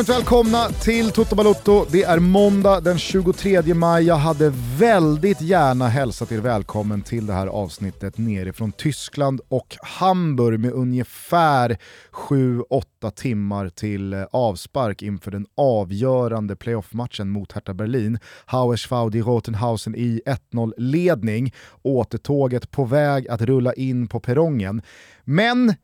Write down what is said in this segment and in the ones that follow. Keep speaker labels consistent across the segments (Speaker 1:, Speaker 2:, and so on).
Speaker 1: Varmt välkomna till Toto Balotto. Det är måndag den 23 maj. Jag hade väldigt gärna hälsat er välkommen till det här avsnittet nerifrån Tyskland och Hamburg med ungefär 7-8 timmar till eh, avspark inför den avgörande playoff-matchen mot Hertha Berlin. Hauersfau i Rotenhausen i 1-0-ledning. Återtåget på väg att rulla in på perrongen. Men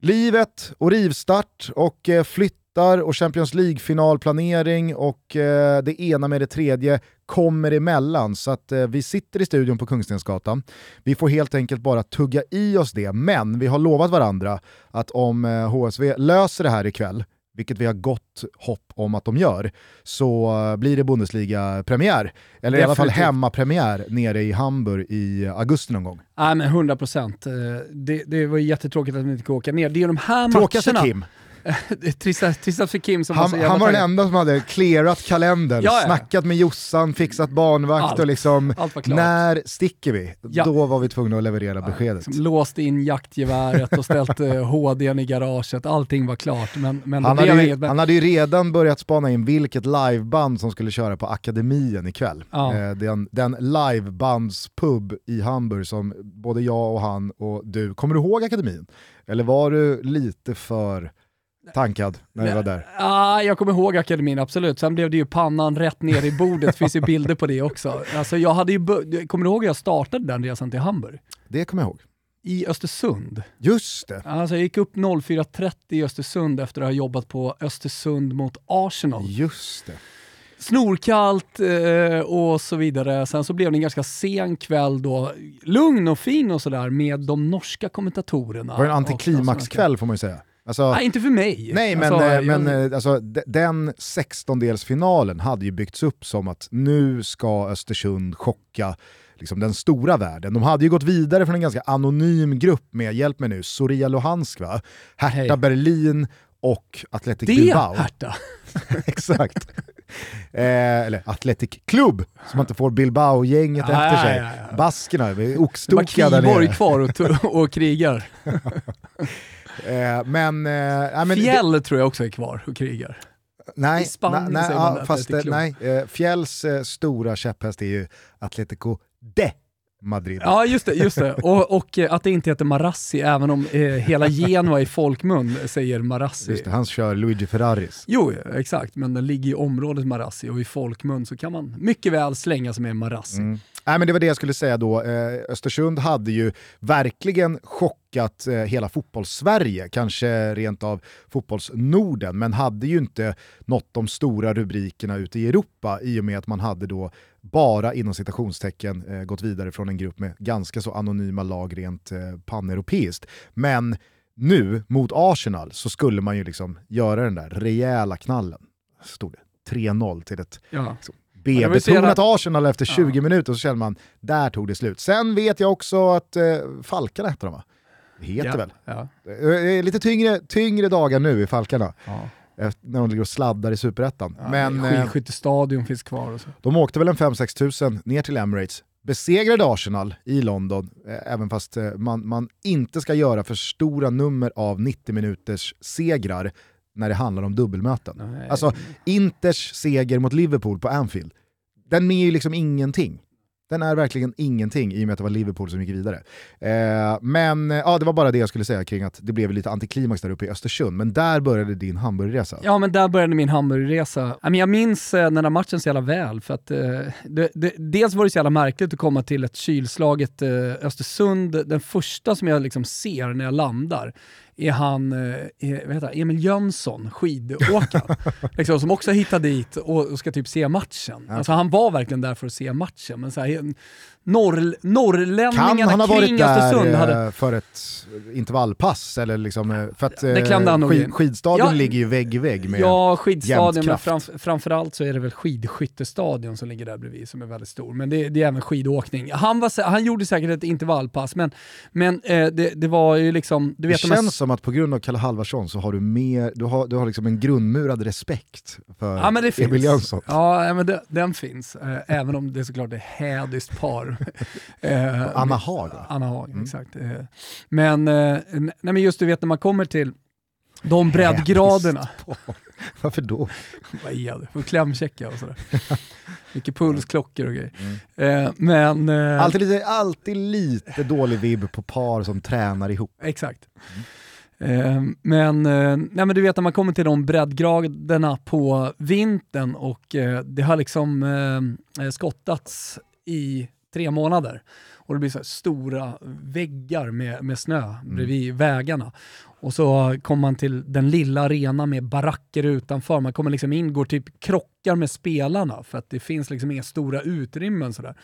Speaker 1: Livet och rivstart och eh, flytt flyttar och Champions League-finalplanering och eh, det ena med det tredje kommer emellan. Så att eh, vi sitter i studion på Kungstensgatan. Vi får helt enkelt bara tugga i oss det, men vi har lovat varandra att om HSV löser det här ikväll, vilket vi har gott hopp om att de gör, så blir det Bundesliga-premiär. Eller Definitivt. i alla fall hemmapremiär nere i Hamburg i augusti någon gång.
Speaker 2: Nej men 100%. Det, det var jättetråkigt att vi inte kunde åka ner. Det är de här
Speaker 1: Tråkigast matcherna. Kim.
Speaker 2: Trissat för Kim som
Speaker 1: han,
Speaker 2: var
Speaker 1: Han var den enda som hade clearat kalendern, ja, ja. snackat med Jossan, fixat barnvakt allt, och liksom, när sticker vi? Ja. Då var vi tvungna att leverera beskedet.
Speaker 2: Som låst in jaktgeväret och ställt HDn i garaget, allting var klart. Men, men
Speaker 1: han, hade ju, han hade ju redan börjat spana in vilket liveband som skulle köra på Akademien ikväll. Ja. Eh, den, den livebandspub i Hamburg som både jag och han och du, kommer du ihåg Akademien? Eller var du lite för tankad när vi var där?
Speaker 2: Ja, jag kommer ihåg akademin, absolut. Sen blev det ju pannan rätt ner i bordet, det finns ju bilder på det också. Alltså, jag hade ju kommer du ihåg hur jag startade den resan till Hamburg?
Speaker 1: Det kommer jag ihåg.
Speaker 2: I Östersund.
Speaker 1: Just det.
Speaker 2: Alltså, jag gick upp 04.30 i Östersund efter att ha jobbat på Östersund mot Arsenal.
Speaker 1: Just det
Speaker 2: snorkallt eh, och så vidare. Sen så blev det en ganska sen kväll då, lugn och fin och sådär med de norska kommentatorerna.
Speaker 1: Var det en antiklimaxkväll får man ju säga?
Speaker 2: Alltså, nej, inte för mig.
Speaker 1: Nej, men, alltså, eh, men jag... Eh, alltså, den 16-delsfinalen hade ju byggts upp som att nu ska Östersund chocka liksom, den stora världen. De hade ju gått vidare från en ganska anonym grupp med, hjälp mig nu, Soria Luhansk va? Hertha hey. Berlin och Athletic
Speaker 2: det
Speaker 1: Bilbao.
Speaker 2: Det Hertha!
Speaker 1: Exakt. Eh, eller Athletic Club, som inte får Bilbao-gänget ah, efter sig. Ja, ja, Baskerna, är oxtokiga där nere.
Speaker 2: Det kvar och, och krigar.
Speaker 1: Eh, men, eh,
Speaker 2: men, Fjäll det, tror jag också är kvar och krigar.
Speaker 1: Nej, I Spanien nej, säger man ja, fast, nej, eh, Fjälls eh, stora käpphäst är ju Atletico de Madrid.
Speaker 2: Ja, just det. Just det. Och, och att det inte heter Marassi, även om eh, hela Genua i folkmun säger Marassi.
Speaker 1: Just det, han kör Luigi Ferraris.
Speaker 2: Jo, exakt, men den ligger i området Marassi och i folkmun så kan man mycket väl slänga sig med Marassi. Mm.
Speaker 1: Nej, men det var det jag skulle säga då. Eh, Östersund hade ju verkligen chockat eh, hela fotbollssverige, kanske rent av fotbollsnorden, men hade ju inte nått de stora rubrikerna ute i Europa i och med att man hade då bara inom citationstecken eh, gått vidare från en grupp med ganska så anonyma lag rent paneuropeiskt. Men nu mot Arsenal så skulle man ju liksom göra den där rejäla knallen. Stod det 3-0 till ett ja. liksom, B-betonat Arsenal efter 20 ja. minuter så känner man, där tog det slut. Sen vet jag också att eh, Falkarna heter de va? Det heter ja. väl? Ja. Eh, lite tyngre, tyngre dagar nu i Falkarna. Ja. När de ligger och sladdar i Superettan.
Speaker 2: Ja, Men eh, Skidskyttestadion finns kvar. Och så.
Speaker 1: De åkte väl en 5-6 tusen ner till Emirates, besegrade Arsenal i London, eh, även fast eh, man, man inte ska göra för stora nummer av 90 minuters segrar när det handlar om dubbelmöten. Nej. Alltså Inters seger mot Liverpool på Anfield, den är ju liksom ingenting. Den är verkligen ingenting i och med att det var Liverpool som gick vidare. Eh, men ja, det var bara det jag skulle säga kring att det blev lite antiklimax där uppe i Östersund. Men där började din Hamburgresa.
Speaker 2: Ja, men där började min Hamburgresa. Jag minns eh, den där matchen så jävla väl. För att, eh, det, det, dels var det så jävla märkligt att komma till ett kylslaget eh, Östersund. Den första som jag liksom ser när jag landar är han eh, vad heter, Emil Jönsson, skidåkaren, liksom, som också hittade dit och ska typ se matchen. Ja. Alltså, han var verkligen där för att se matchen, men så här, norr, norrlänningarna
Speaker 1: kan han ha
Speaker 2: varit där
Speaker 1: hade... Eh, för ett intervallpass? Eller liksom, eh, för att det han eh, skid, skidstadion ja, ligger ju vägg i vägg med
Speaker 2: Ja, skidstadion, men framf framförallt så är det väl skidskyttestadion som ligger där bredvid som är väldigt stor. Men det, det är även skidåkning. Han, var, han gjorde säkert ett intervallpass, men, men det, det var ju liksom... Du vet,
Speaker 1: det känns som att på grund av Kalle Halvarsson så har du mer, du har, du har liksom en grundmurad respekt för ja, men det Emil Jönsson.
Speaker 2: Ja, men det, den finns. Även om det såklart är hädiskt par.
Speaker 1: Eh, Anna Haag.
Speaker 2: Anna Haag, mm. exakt. Eh, men, eh, nej, men just du vet när man kommer till de breddgraderna.
Speaker 1: Varför då?
Speaker 2: Det? Får klämchecka och sådär. Mycket pulsklockor och grejer. Mm. Eh, men... Eh,
Speaker 1: alltid, lite, alltid lite dålig vibb på par som tränar ihop.
Speaker 2: Exakt. Mm. Eh, men, nej, men du vet när man kommer till de breddgraderna på vintern och det har liksom skottats i tre månader och det blir så stora väggar med, med snö mm. bredvid vägarna. Och så kommer man till den lilla arenan med baracker utanför. Man kommer liksom in, går typ krockar med spelarna för att det finns liksom inga stora utrymmen. Sådär.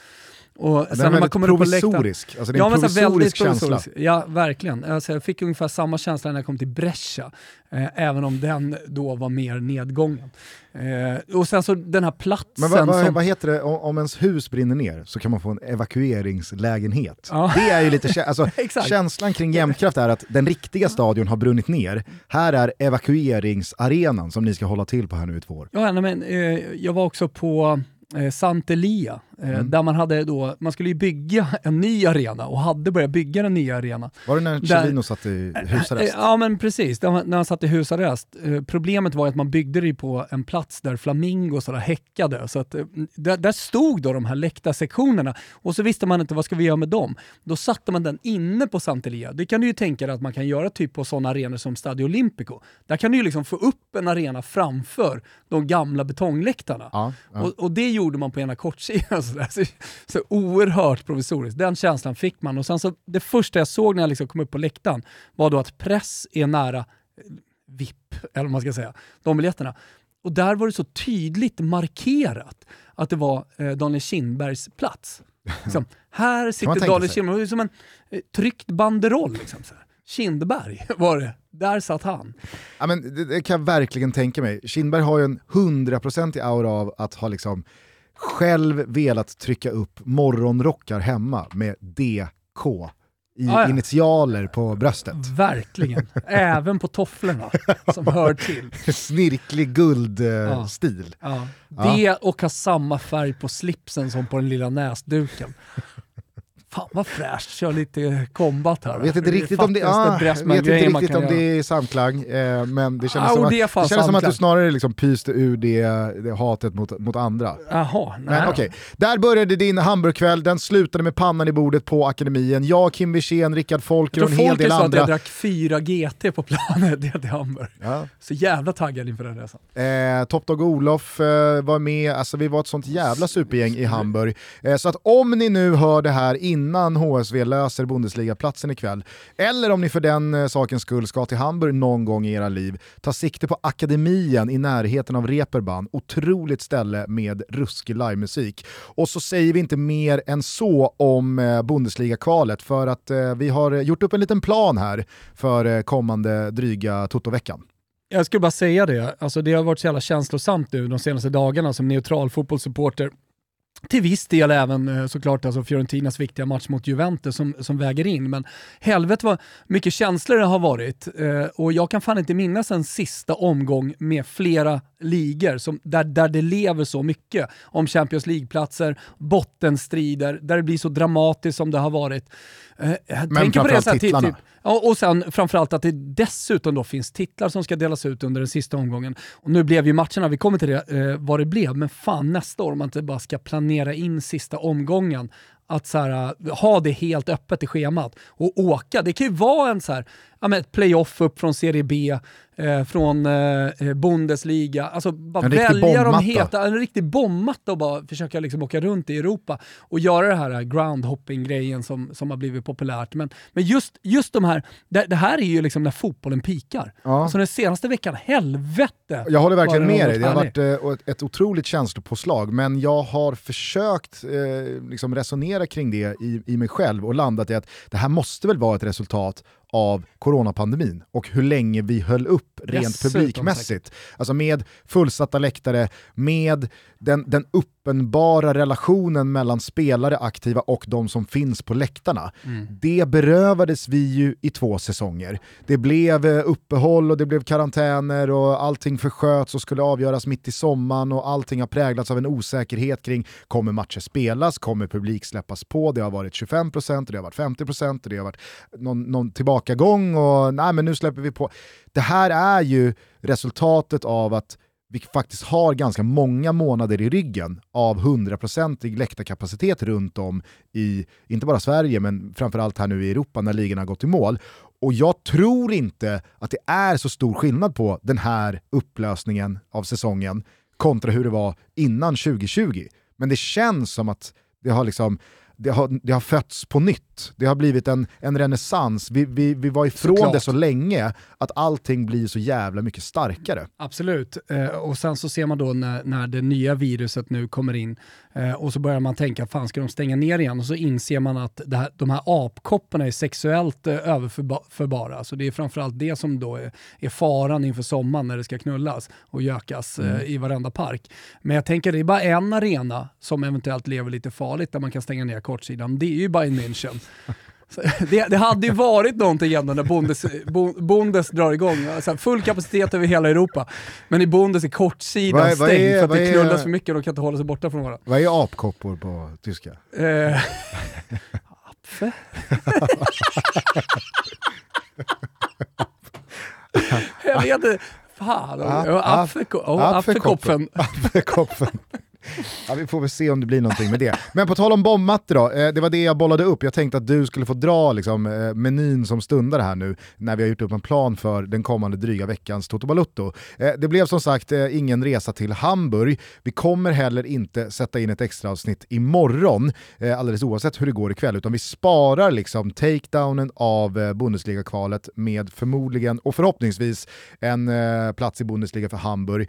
Speaker 1: Och den är väldigt provisorisk, alltså det är ja, en provisorisk känsla. Provisorisk.
Speaker 2: Ja, verkligen. Alltså, jag fick ungefär samma känsla när jag kom till Brescia, eh, även om den då var mer nedgången. Eh, och sen så den här platsen...
Speaker 1: Men vad, vad, som... vad heter det, om, om ens hus brinner ner så kan man få en evakueringslägenhet. Ja. Det är ju lite, alltså, känslan kring Jämtkraft är att den riktiga stadion har brunnit ner, här är evakueringsarenan som ni ska hålla till på här nu i två år.
Speaker 2: Ja, nej, men, eh, Eh, jag var också på eh, Santelia, mm. där man hade då, man skulle ju bygga en ny arena och hade börjat bygga den nya arenan.
Speaker 1: Var det när Chelino satt i husarrest?
Speaker 2: Ja men precis, när han satt i husarrest. Eh, problemet var att man byggde det på en plats där flamingosarna häckade, så att, eh, där, där, stod då de här läktarsektionerna och så visste man inte vad ska vi göra med dem. Då satte man den inne på Santelia. Det kan du ju tänka dig att man kan göra typ på sådana arenor som Stadio Olimpico. Där kan du ju liksom få upp en arena framför de gamla betongläktarna. Ja, ja. Och, och det gjorde man på ena kortsidan. Så, så, så oerhört provisoriskt. Den känslan fick man. Och sen så, det första jag såg när jag liksom kom upp på läktaren var då att press är nära eh, VIP, eller vad man ska säga, de biljetterna. Och där var det så tydligt markerat att det var eh, Daniel Kindbergs plats. Liksom, här sitter Daniel Kindberg, det som en eh, tryckt banderoll. Liksom, så här. Kindberg var det. Där satt han.
Speaker 1: Ja, men det, det, kan jag verkligen tänka mig. Kindberg har ju en hundraprocentig aura av att ha liksom själv velat trycka upp morgonrockar hemma med DK i ah, ja. initialer på bröstet.
Speaker 2: Verkligen, även på tofflorna som hör till.
Speaker 1: Snirklig guldstil.
Speaker 2: Ja. Ja. Det och ha samma färg på slipsen som på den lilla näsduken. Fan vad fräscht, kör lite kombat här.
Speaker 1: Jag vet inte riktigt om det, ah, vet inte riktigt om det är samklang, eh, men det kändes ah, som, att, det kändes som att du snarare liksom pyste ur det, det hatet mot, mot andra.
Speaker 2: Jaha,
Speaker 1: men okay. Där började din Hamburgkväll, den slutade med pannan i bordet på Akademin. Jag, Kim Wirsén, Rickard Folker och en hel del andra. Jag
Speaker 2: tror att jag drack fyra GT på planet till Hamburg. Ja. Så jävla taggad inför den resan.
Speaker 1: Eh, Topdog Olof eh, var med, alltså vi var ett sånt jävla supergäng i Hamburg. Eh, så att om ni nu hör det här innan innan HSV löser Bundesliga-platsen ikväll. Eller om ni för den eh, sakens skull ska till Hamburg någon gång i era liv, ta sikte på Akademien i närheten av Reeperbahn. Otroligt ställe med ruskig livemusik. Och så säger vi inte mer än så om eh, Bundesliga-kvalet för att eh, vi har gjort upp en liten plan här för kommande dryga Toto-veckan.
Speaker 2: Jag skulle bara säga det, alltså det har varit så jävla känslosamt nu de senaste dagarna som neutral fotbollssupporter till viss del även eh, såklart alltså Fiorentinas viktiga match mot Juventus som, som väger in. Men helvete vad mycket känslor det har varit. Eh, och jag kan fan inte minnas en sista omgång med flera ligor som, där, där det lever så mycket om Champions League-platser, bottenstrider, där det blir så dramatiskt som det har varit.
Speaker 1: Eh, Men framförallt titlarna. Typ,
Speaker 2: Ja, och sen framförallt att det dessutom då finns titlar som ska delas ut under den sista omgången. Och nu blev ju matcherna, vi kommer till det, eh, vad det blev, men fan nästa år om man inte bara ska planera in sista omgången att så här, ha det helt öppet i schemat och åka. Det kan ju vara en så här, ja, men ett playoff upp från Serie B, eh, från eh, eh Bundesliga. Alltså bara
Speaker 1: en
Speaker 2: välja de heta, en riktig bombmatta och bara försöka liksom åka runt i Europa och göra det här groundhopping-grejen som, som har blivit populärt. Men, men just, just de här, det, det här är ju liksom när fotbollen pikar. Ja. Alltså den senaste veckan, helvete!
Speaker 1: Jag håller verkligen med dig, det har varit eh, ett otroligt känslopåslag, men jag har försökt eh, liksom resonera kring det i, i mig själv och landat i att det här måste väl vara ett resultat av coronapandemin och hur länge vi höll upp rent yes, publikmässigt. Alltså med fullsatta läktare, med den, den upp uppenbara relationen mellan spelare aktiva och de som finns på läktarna. Mm. Det berövades vi ju i två säsonger. Det blev eh, uppehåll och det blev karantäner och allting försköts och skulle avgöras mitt i sommaren och allting har präglats av en osäkerhet kring kommer matcher spelas, kommer publik släppas på, det har varit 25% och det har varit 50% och det har varit någon, någon tillbakagång och nej men nu släpper vi på. Det här är ju resultatet av att vi faktiskt har ganska många månader i ryggen av 100% läktarkapacitet runt om i, inte bara Sverige, men framförallt här nu i Europa när ligan har gått i mål. Och jag tror inte att det är så stor skillnad på den här upplösningen av säsongen kontra hur det var innan 2020. Men det känns som att det har liksom det har, det har fötts på nytt. Det har blivit en, en renässans. Vi, vi, vi var ifrån Såklart. det så länge att allting blir så jävla mycket starkare.
Speaker 2: Absolut, eh, och sen så ser man då när, när det nya viruset nu kommer in och så börjar man tänka, fan ska de stänga ner igen? Och så inser man att här, de här apkopporna är sexuellt eh, överförbara. Så det är framförallt det som då är, är faran inför sommaren när det ska knullas och gökas eh, mm. i varenda park. Men jag tänker det är bara en arena som eventuellt lever lite farligt där man kan stänga ner kortsidan, det är ju Bayern München. Det, det, hade ju varit någonting ändå när Bundes, Bundes drar igång. Alltså full kapacitet över hela Europa. Men i Bundes är kortsidan vad är, vad stängd är, för att det knullas för mycket och de kan inte hålla sig borta från varandra.
Speaker 1: Vad är apkoppor på tyska? Eh,
Speaker 2: apfe? Jag vet inte. Fan, Apfekopfen.
Speaker 1: Apfekopfen. Ja, vi får väl se om det blir någonting med det. Men på tal om bombmatte då, eh, det var det jag bollade upp. Jag tänkte att du skulle få dra liksom, eh, menyn som stundar här nu när vi har gjort upp en plan för den kommande dryga veckans Toto Balutto. Eh, det blev som sagt ingen resa till Hamburg. Vi kommer heller inte sätta in ett extra avsnitt imorgon, alldeles oavsett hur det går ikväll, utan vi sparar liksom takedownen av Bundesliga-kvalet med förmodligen och förhoppningsvis en plats i Bundesliga för Hamburg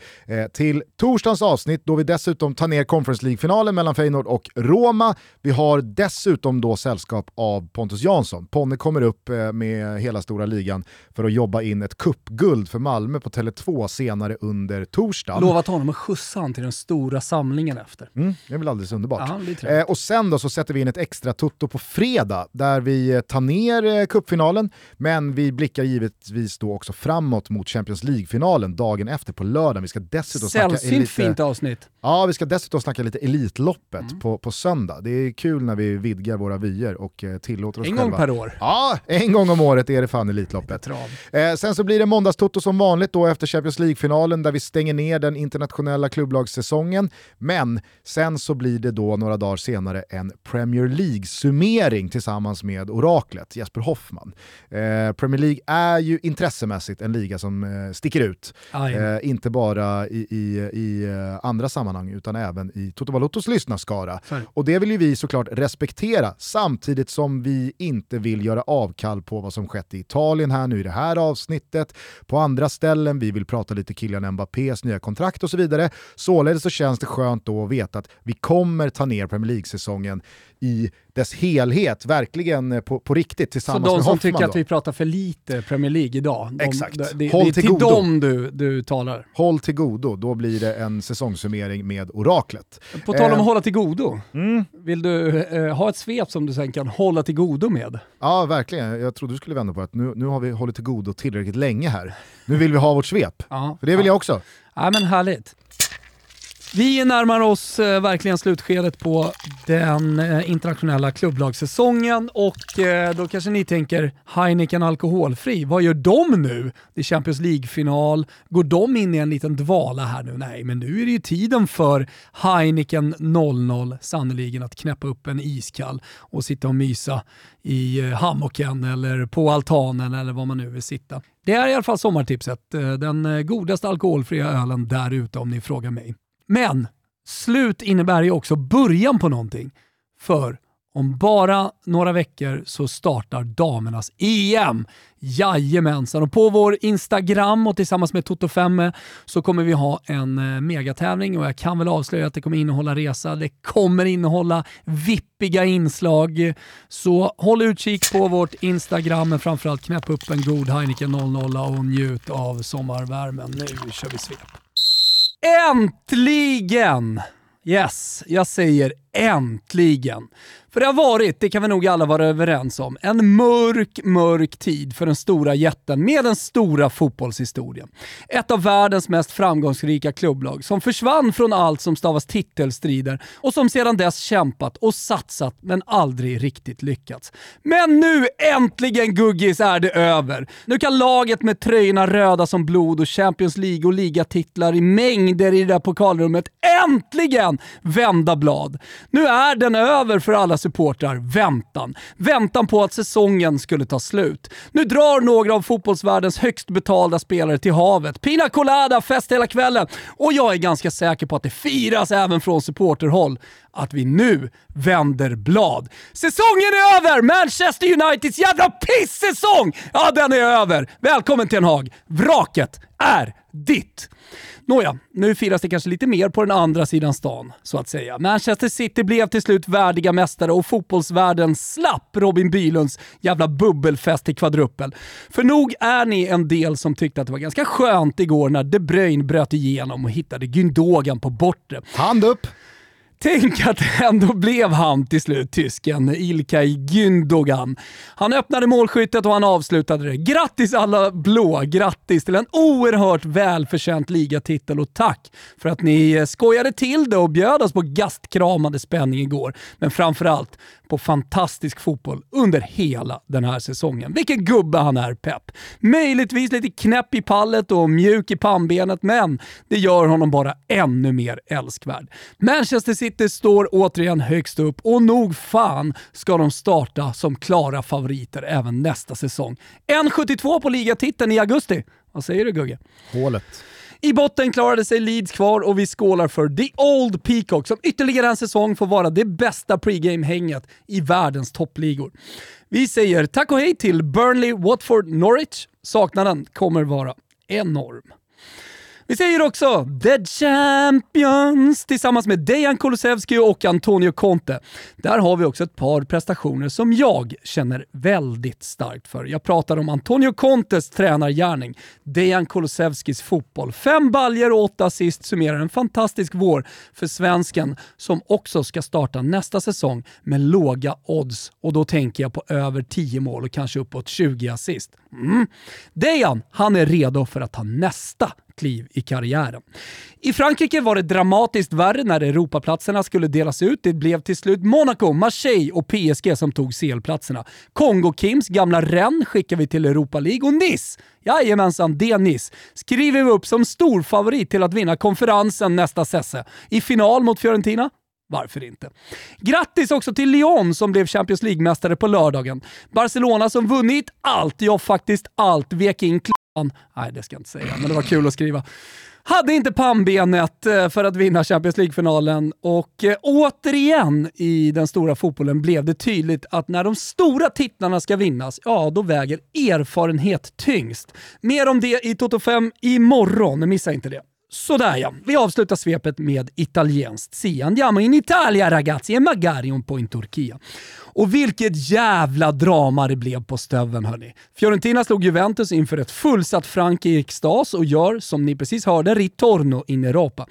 Speaker 1: till torsdagens avsnitt då vi dessutom tar ta ner Conference League-finalen mellan Feyenoord och Roma. Vi har dessutom då sällskap av Pontus Jansson. Ponne kommer upp eh, med hela stora ligan för att jobba in ett kuppguld för Malmö på Tele2 senare under torsdagen.
Speaker 2: Lovat honom att skjutsa honom till den stora samlingen efter.
Speaker 1: Mm, det är väl alldeles underbart. Ja, eh, och sen då så sätter vi in ett extra tutto på fredag där vi eh, tar ner kuppfinalen men vi blickar givetvis då också framåt mot Champions League-finalen dagen efter på lördag. Vi ska dessutom
Speaker 2: Sällsynt lite... fint avsnitt.
Speaker 1: Ja, vi ska dessutom snacka lite Elitloppet mm. på, på söndag. Det är kul när vi vidgar våra vyer och eh, tillåter oss
Speaker 2: en
Speaker 1: själva.
Speaker 2: En gång per år.
Speaker 1: Ja, en gång om året är det fan Elitloppet. Eh, sen så blir det måndagstoto som vanligt då efter Champions League-finalen där vi stänger ner den internationella klubblagssäsongen. Men sen så blir det då några dagar senare en Premier League-summering tillsammans med oraklet Jesper Hoffman. Eh, Premier League är ju intressemässigt en liga som eh, sticker ut. Eh, inte bara i, i, i eh, andra sammanhang utan även i Toto Valutos lyssnarskara. Och det vill ju vi såklart respektera, samtidigt som vi inte vill göra avkall på vad som skett i Italien här nu i det här avsnittet, på andra ställen, vi vill prata lite Kylian Mbappés nya kontrakt och så vidare. Således så känns det skönt då att veta att vi kommer ta ner Premier League-säsongen i dess helhet, verkligen eh, på, på riktigt tillsammans med
Speaker 2: Hoffman.
Speaker 1: Så de
Speaker 2: som tycker
Speaker 1: då.
Speaker 2: att vi pratar för lite Premier League idag, de,
Speaker 1: Exakt.
Speaker 2: Det, det, Håll det är till, till dem du, du talar.
Speaker 1: Håll till godo, då blir det en säsongssummering med oraklet.
Speaker 2: På tal om eh, att hålla till godo, mm. vill du eh, ha ett svep som du sen kan hålla till godo med?
Speaker 1: Ja, verkligen. Jag trodde du skulle vända på att nu, nu har vi hållit till godo tillräckligt länge här. Nu vill vi ha vårt svep, ja, för det vill ja. jag också.
Speaker 2: Ja men härligt. Vi närmar oss eh, verkligen slutskedet på den eh, internationella klubblagssäsongen och eh, då kanske ni tänker Heineken alkoholfri, vad gör de nu? Det är Champions League-final, går de in i en liten dvala här nu? Nej, men nu är det ju tiden för Heineken 00 sannoliken att knäppa upp en iskall och sitta och mysa i eh, hammocken eller på altanen eller var man nu vill sitta. Det är i alla fall sommartipset, eh, den eh, godaste alkoholfria ölen där ute om ni frågar mig. Men slut innebär ju också början på någonting. För om bara några veckor så startar damernas EM. Jajamensan! Och på vår Instagram och tillsammans med Toto5 så kommer vi ha en eh, megatävling och jag kan väl avslöja att det kommer innehålla resa. Det kommer innehålla vippiga inslag. Så håll utkik på vårt Instagram men framförallt knäpp upp en god Heineken 00 och njut av sommarvärmen. Nu kör vi svep! Äntligen! Yes, jag säger äntligen. För det har varit, det kan vi nog alla vara överens om, en mörk, mörk tid för den stora jätten med den stora fotbollshistorien. Ett av världens mest framgångsrika klubblag som försvann från allt som stavas titelstrider och som sedan dess kämpat och satsat men aldrig riktigt lyckats. Men nu äntligen Guggis är det över! Nu kan laget med tröjorna röda som blod och Champions League och ligatitlar i mängder i det där pokalrummet äntligen vända blad. Nu är den över för alla supportrar. Väntan. Väntan på att säsongen skulle ta slut. Nu drar några av fotbollsvärldens högst betalda spelare till havet. Pina colada, fest hela kvällen. Och jag är ganska säker på att det firas även från supporterhåll att vi nu vänder blad. Säsongen är över! Manchester Uniteds jävla pissäsong! Ja, den är över. Välkommen Ten Hag. Vraket är ditt. Nåja, nu firas det kanske lite mer på den andra sidan stan, så att säga. Manchester City blev till slut värdiga mästare och fotbollsvärlden slapp Robin Bylunds jävla bubbelfest i kvadruppel. För nog är ni en del som tyckte att det var ganska skönt igår när De Bruyne bröt igenom och hittade Gündogan på bortre.
Speaker 1: Hand upp!
Speaker 2: Tänk att det ändå blev han till slut, tysken Ilkay Gündogan. Han öppnade målskyttet och han avslutade det. Grattis alla blå! Grattis till en oerhört välförtjänt ligatitel och tack för att ni eh, skojade till det och bjöd oss på gastkramande spänning igår. Men framförallt på fantastisk fotboll under hela den här säsongen. Vilken gubbe han är, Pep. Möjligtvis lite knäpp i pallet och mjuk i pannbenet, men det gör honom bara ännu mer älskvärd. Manchester City står återigen högst upp och nog fan ska de starta som klara favoriter även nästa säsong. 1,72 på ligatiteln i augusti. Vad säger du Gugge?
Speaker 1: Hålet.
Speaker 2: I botten klarade sig Leeds kvar och vi skålar för The Old Peacock som ytterligare en säsong får vara det bästa pregame-hänget i världens toppligor. Vi säger tack och hej till Burnley, Watford, Norwich. Saknaden kommer vara enorm. Vi säger också The Champions tillsammans med Dejan Kulusevski och Antonio Conte. Där har vi också ett par prestationer som jag känner väldigt starkt för. Jag pratar om Antonio Contes tränargärning, Dejan Kulusevskis fotboll. Fem baljer och åtta assist summerar en fantastisk vår för svensken som också ska starta nästa säsong med låga odds och då tänker jag på över 10 mål och kanske uppåt 20 assist. Mm. Dejan, han är redo för att ta nästa kliv i karriären. I Frankrike var det dramatiskt värre när Europaplatserna skulle delas ut. Det blev till slut Monaco, Marseille och PSG som tog CL-platserna. Kongo-Kims gamla Rennes skickar vi till Europa League och Nice, jajamensan, det Nice, skriver vi upp som storfavorit till att vinna konferensen nästa sesse. I final mot Fiorentina varför inte? Grattis också till Lyon som blev Champions League-mästare på lördagen. Barcelona som vunnit allt, ja faktiskt allt, vek in Nej, det ska jag inte säga, men det var kul att skriva. Hade inte pannbenet eh, för att vinna Champions League-finalen och eh, återigen i den stora fotbollen blev det tydligt att när de stora titlarna ska vinnas, ja då väger erfarenhet tyngst. Mer om det i Toto 5 imorgon, missa inte det. Sådär ja, vi avslutar svepet med italienskt. Si andiamo in Italia ragazzi e magari un po' in Turchia. Och vilket jävla drama det blev på stöveln hörni. Fiorentina slog Juventus inför ett fullsatt Frank i extas och gör, som ni precis hörde, ritorno in Europa.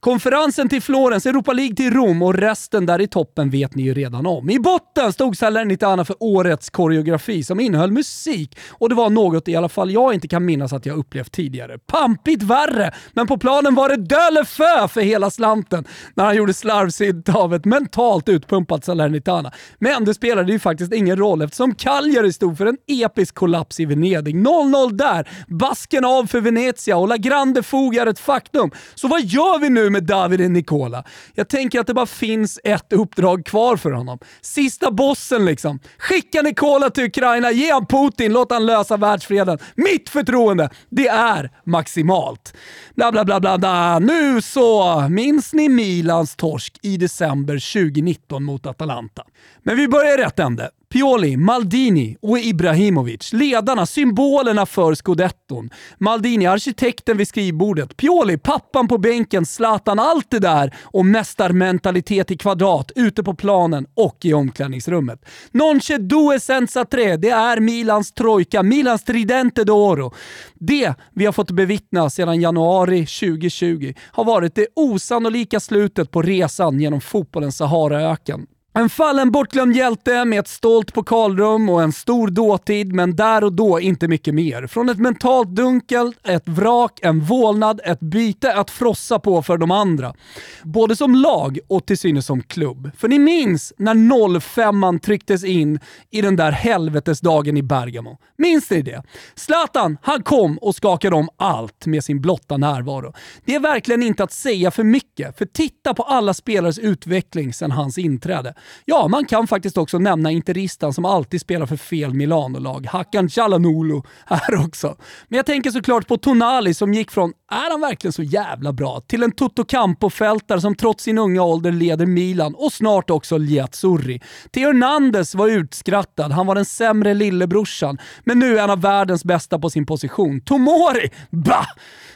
Speaker 2: Konferensen till Florens, Europa League till Rom och resten där i toppen vet ni ju redan om. I botten stod Salernitana för årets koreografi som innehöll musik och det var något i alla fall jag inte kan minnas att jag upplevt tidigare. Pampigt värre, men på planen var det dölefö för hela slanten när han gjorde slarvsynt av ett mentalt utpumpat Salernitana. Men det spelade ju faktiskt ingen roll eftersom Cagliari stod för en episk kollaps i Venedig. 0-0 där, basken av för Venezia och La Grande Fog är ett faktum. Så vad gör vi nu med Davide Nicola? Jag tänker att det bara finns ett uppdrag kvar för honom. Sista bossen liksom. Skicka Nicola till Ukraina, ge han Putin, låt han lösa världsfreden. Mitt förtroende, det är maximalt. Bla bla bla bla bla. Nu så! Minns ni Milans torsk i december 2019 mot Atalanta? Men vi börjar i rätt ände. Pioli, Maldini och Ibrahimovic. Ledarna, symbolerna för scudetton. Maldini, arkitekten vid skrivbordet. Pioli, pappan på bänken. Zlatan, allt det där. Och mästarmentalitet i kvadrat ute på planen och i omklädningsrummet. Non c'è due senza tre. Det är Milans trojka, Milans tridente d'oro. Det vi har fått bevittna sedan januari 2020 har varit det osannolika slutet på resan genom fotbollens Saharaöken. En fallen bortglömd hjälte med ett stolt pokalrum och en stor dåtid, men där och då inte mycket mer. Från ett mentalt dunkel, ett vrak, en vålnad, ett byte att frossa på för de andra. Både som lag och till synes som klubb. För ni minns när 05an trycktes in i den där helvetesdagen i Bergamo. Minns ni det? Zlatan, han kom och skakade om allt med sin blotta närvaro. Det är verkligen inte att säga för mycket, för titta på alla spelares utveckling sedan hans inträde. Ja, man kan faktiskt också nämna interistan som alltid spelar för fel Milanolag. Hakan Calhanoglu, här också. Men jag tänker såklart på Tonali som gick från “är han verkligen så jävla bra?” till en Toto Campo-fältare som trots sin unga ålder leder Milan och snart också Liazzurri. Theo Hernandez var utskrattad, han var den sämre lillebrorsan, men nu är han av världens bästa på sin position. Tomori! Bah!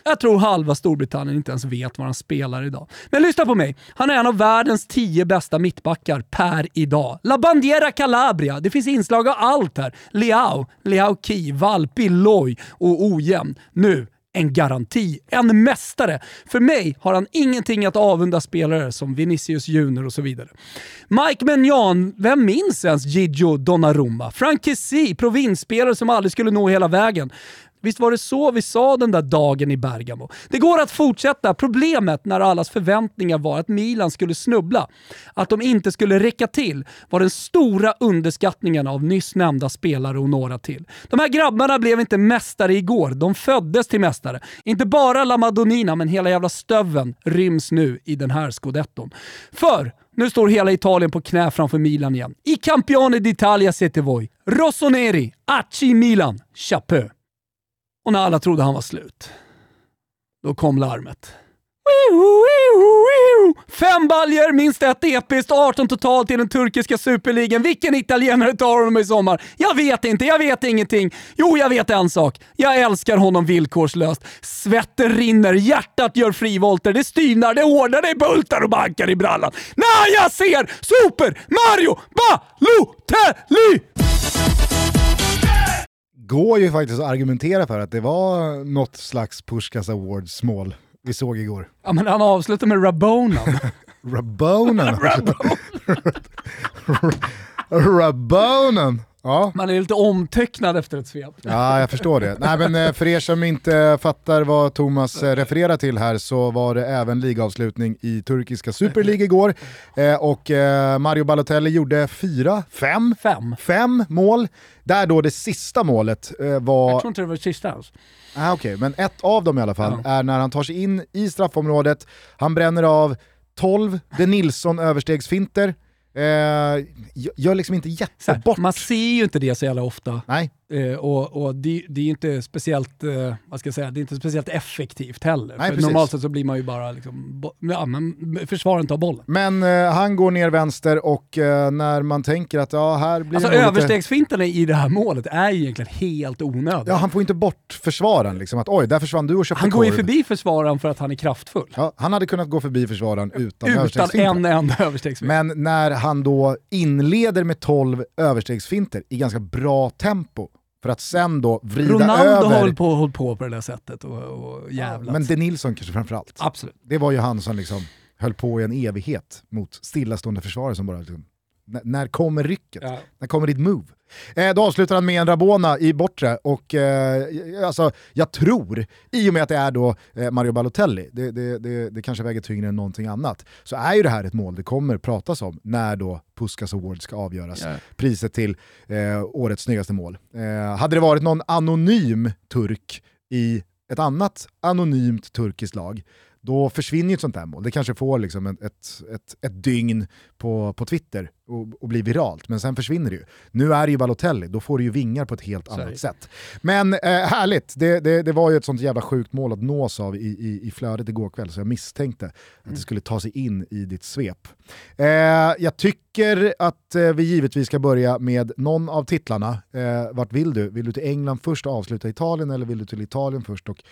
Speaker 2: Jag tror halva Storbritannien inte ens vet var han spelar idag. Men lyssna på mig, han är en av världens tio bästa mittbackar här idag. La Bandiera Calabria, det finns inslag av allt här. Leao, Leao Ki, Valpi, Loj och ojämn. Nu en garanti, en mästare. För mig har han ingenting att avunda spelare som Vinicius Junior och så vidare. Mike Menjan, vem minns ens Gigio Donnarumma? Frank Kessie, provinsspelare som aldrig skulle nå hela vägen. Visst var det så vi sa den där dagen i Bergamo? Det går att fortsätta. Problemet när allas förväntningar var att Milan skulle snubbla, att de inte skulle räcka till, var den stora underskattningen av nyss nämnda spelare och några till. De här grabbarna blev inte mästare igår, de föddes till mästare. Inte bara La Madonnina, men hela jävla stöven ryms nu i den här scudetton. För nu står hela Italien på knä framför Milan igen. I Campione d'Italia siete voi. Rossoneri, Acci Milan, chapeau. Och när alla trodde han var slut, då kom larmet. Fem baljer, minst ett episkt, 18 totalt i den turkiska superligan. Vilken italienare tar honom i sommar? Jag vet inte, jag vet ingenting. Jo, jag vet en sak. Jag älskar honom villkorslöst. Svetten rinner, hjärtat gör frivolter, det styvnar, det hårdnar, det bultar och bankar i brallan. När jag ser Super Mario Balotelli!
Speaker 1: Går ju faktiskt att argumentera för att det var något slags Pushkas Awards mål vi såg igår.
Speaker 2: Ja men han avslutar med Rabonan.
Speaker 1: Rabonan? Rabonan! Ja.
Speaker 2: Man är lite omtecknad efter ett svep.
Speaker 1: Ja, jag förstår det. Nej, men eh, för er som inte fattar vad Thomas eh, refererar till här så var det även ligavslutning i turkiska Superliga igår. Eh, och Mario Balotelli gjorde fyra, fem,
Speaker 2: fem.
Speaker 1: fem mål. Där då det sista målet var...
Speaker 2: Jag tror inte det var det sista alls.
Speaker 1: Ah, Okej, okay. men ett av dem i alla fall ja. är när han tar sig in i straffområdet, han bränner av 12 De Nilsson överstegsfinter, Eh, gör liksom inte jättebort.
Speaker 2: Man ser ju inte det så jävla ofta.
Speaker 1: Nej.
Speaker 2: Eh, och, och det, det, är inte speciellt, eh, vad ska jag säga, det är inte speciellt effektivt heller. Nej, normalt sett så blir man ju bara liksom, ja, men försvararen tar bollen.
Speaker 1: Men eh, han går ner vänster och eh, när man tänker att ja, här blir
Speaker 2: Alltså överstegsfinterna lite... i det här målet är ju egentligen helt onödiga.
Speaker 1: Ja, han får inte bort försvararen liksom, att oj, där försvann du och köpte
Speaker 2: Han går ju förbi försvararen för att han är kraftfull.
Speaker 1: Ja, han hade kunnat gå förbi försvararen utan,
Speaker 2: utan en enda överstegsfint.
Speaker 1: Men när han då inleder med 12 överstegsfinter i ganska bra tempo, för att sen då vrida
Speaker 2: Ronaldo
Speaker 1: över...
Speaker 2: Ronaldo har på, hållit på på det där sättet och, och jävlat.
Speaker 1: Men De Nilsson kanske framförallt.
Speaker 2: Absolut.
Speaker 1: Det var ju han som liksom höll på i en evighet mot stillastående försvarare som bara liksom, när kommer rycket? Ja. När kommer ditt move? Eh, då avslutar han med en Rabona i bortre och eh, alltså, jag tror, i och med att det är då eh, Mario Balotelli, det, det, det, det, kanske väger tyngre än någonting annat, så är ju det här ett mål det kommer pratas om när då Puskas Award ska avgöras. Yeah. Priset till eh, årets snyggaste mål. Eh, hade det varit någon anonym turk i ett annat anonymt turkiskt lag, då försvinner ju ett sånt här mål. Det kanske får liksom ett, ett, ett, dygn på, på Twitter och, och blir viralt, men sen försvinner det ju. Nu är det ju Balotelli, då får du ju vingar på ett helt
Speaker 2: Sorry.
Speaker 1: annat sätt. Men eh, härligt, det, det, det var ju ett sånt jävla sjukt mål att nås av i, i, i flödet igår kväll, så jag misstänkte att det skulle ta sig in i ditt svep. Eh, jag tycker att eh, vi givetvis ska börja med någon av titlarna. Eh, vart vill du? Vill du till England först och avsluta Italien eller vill du till Italien först och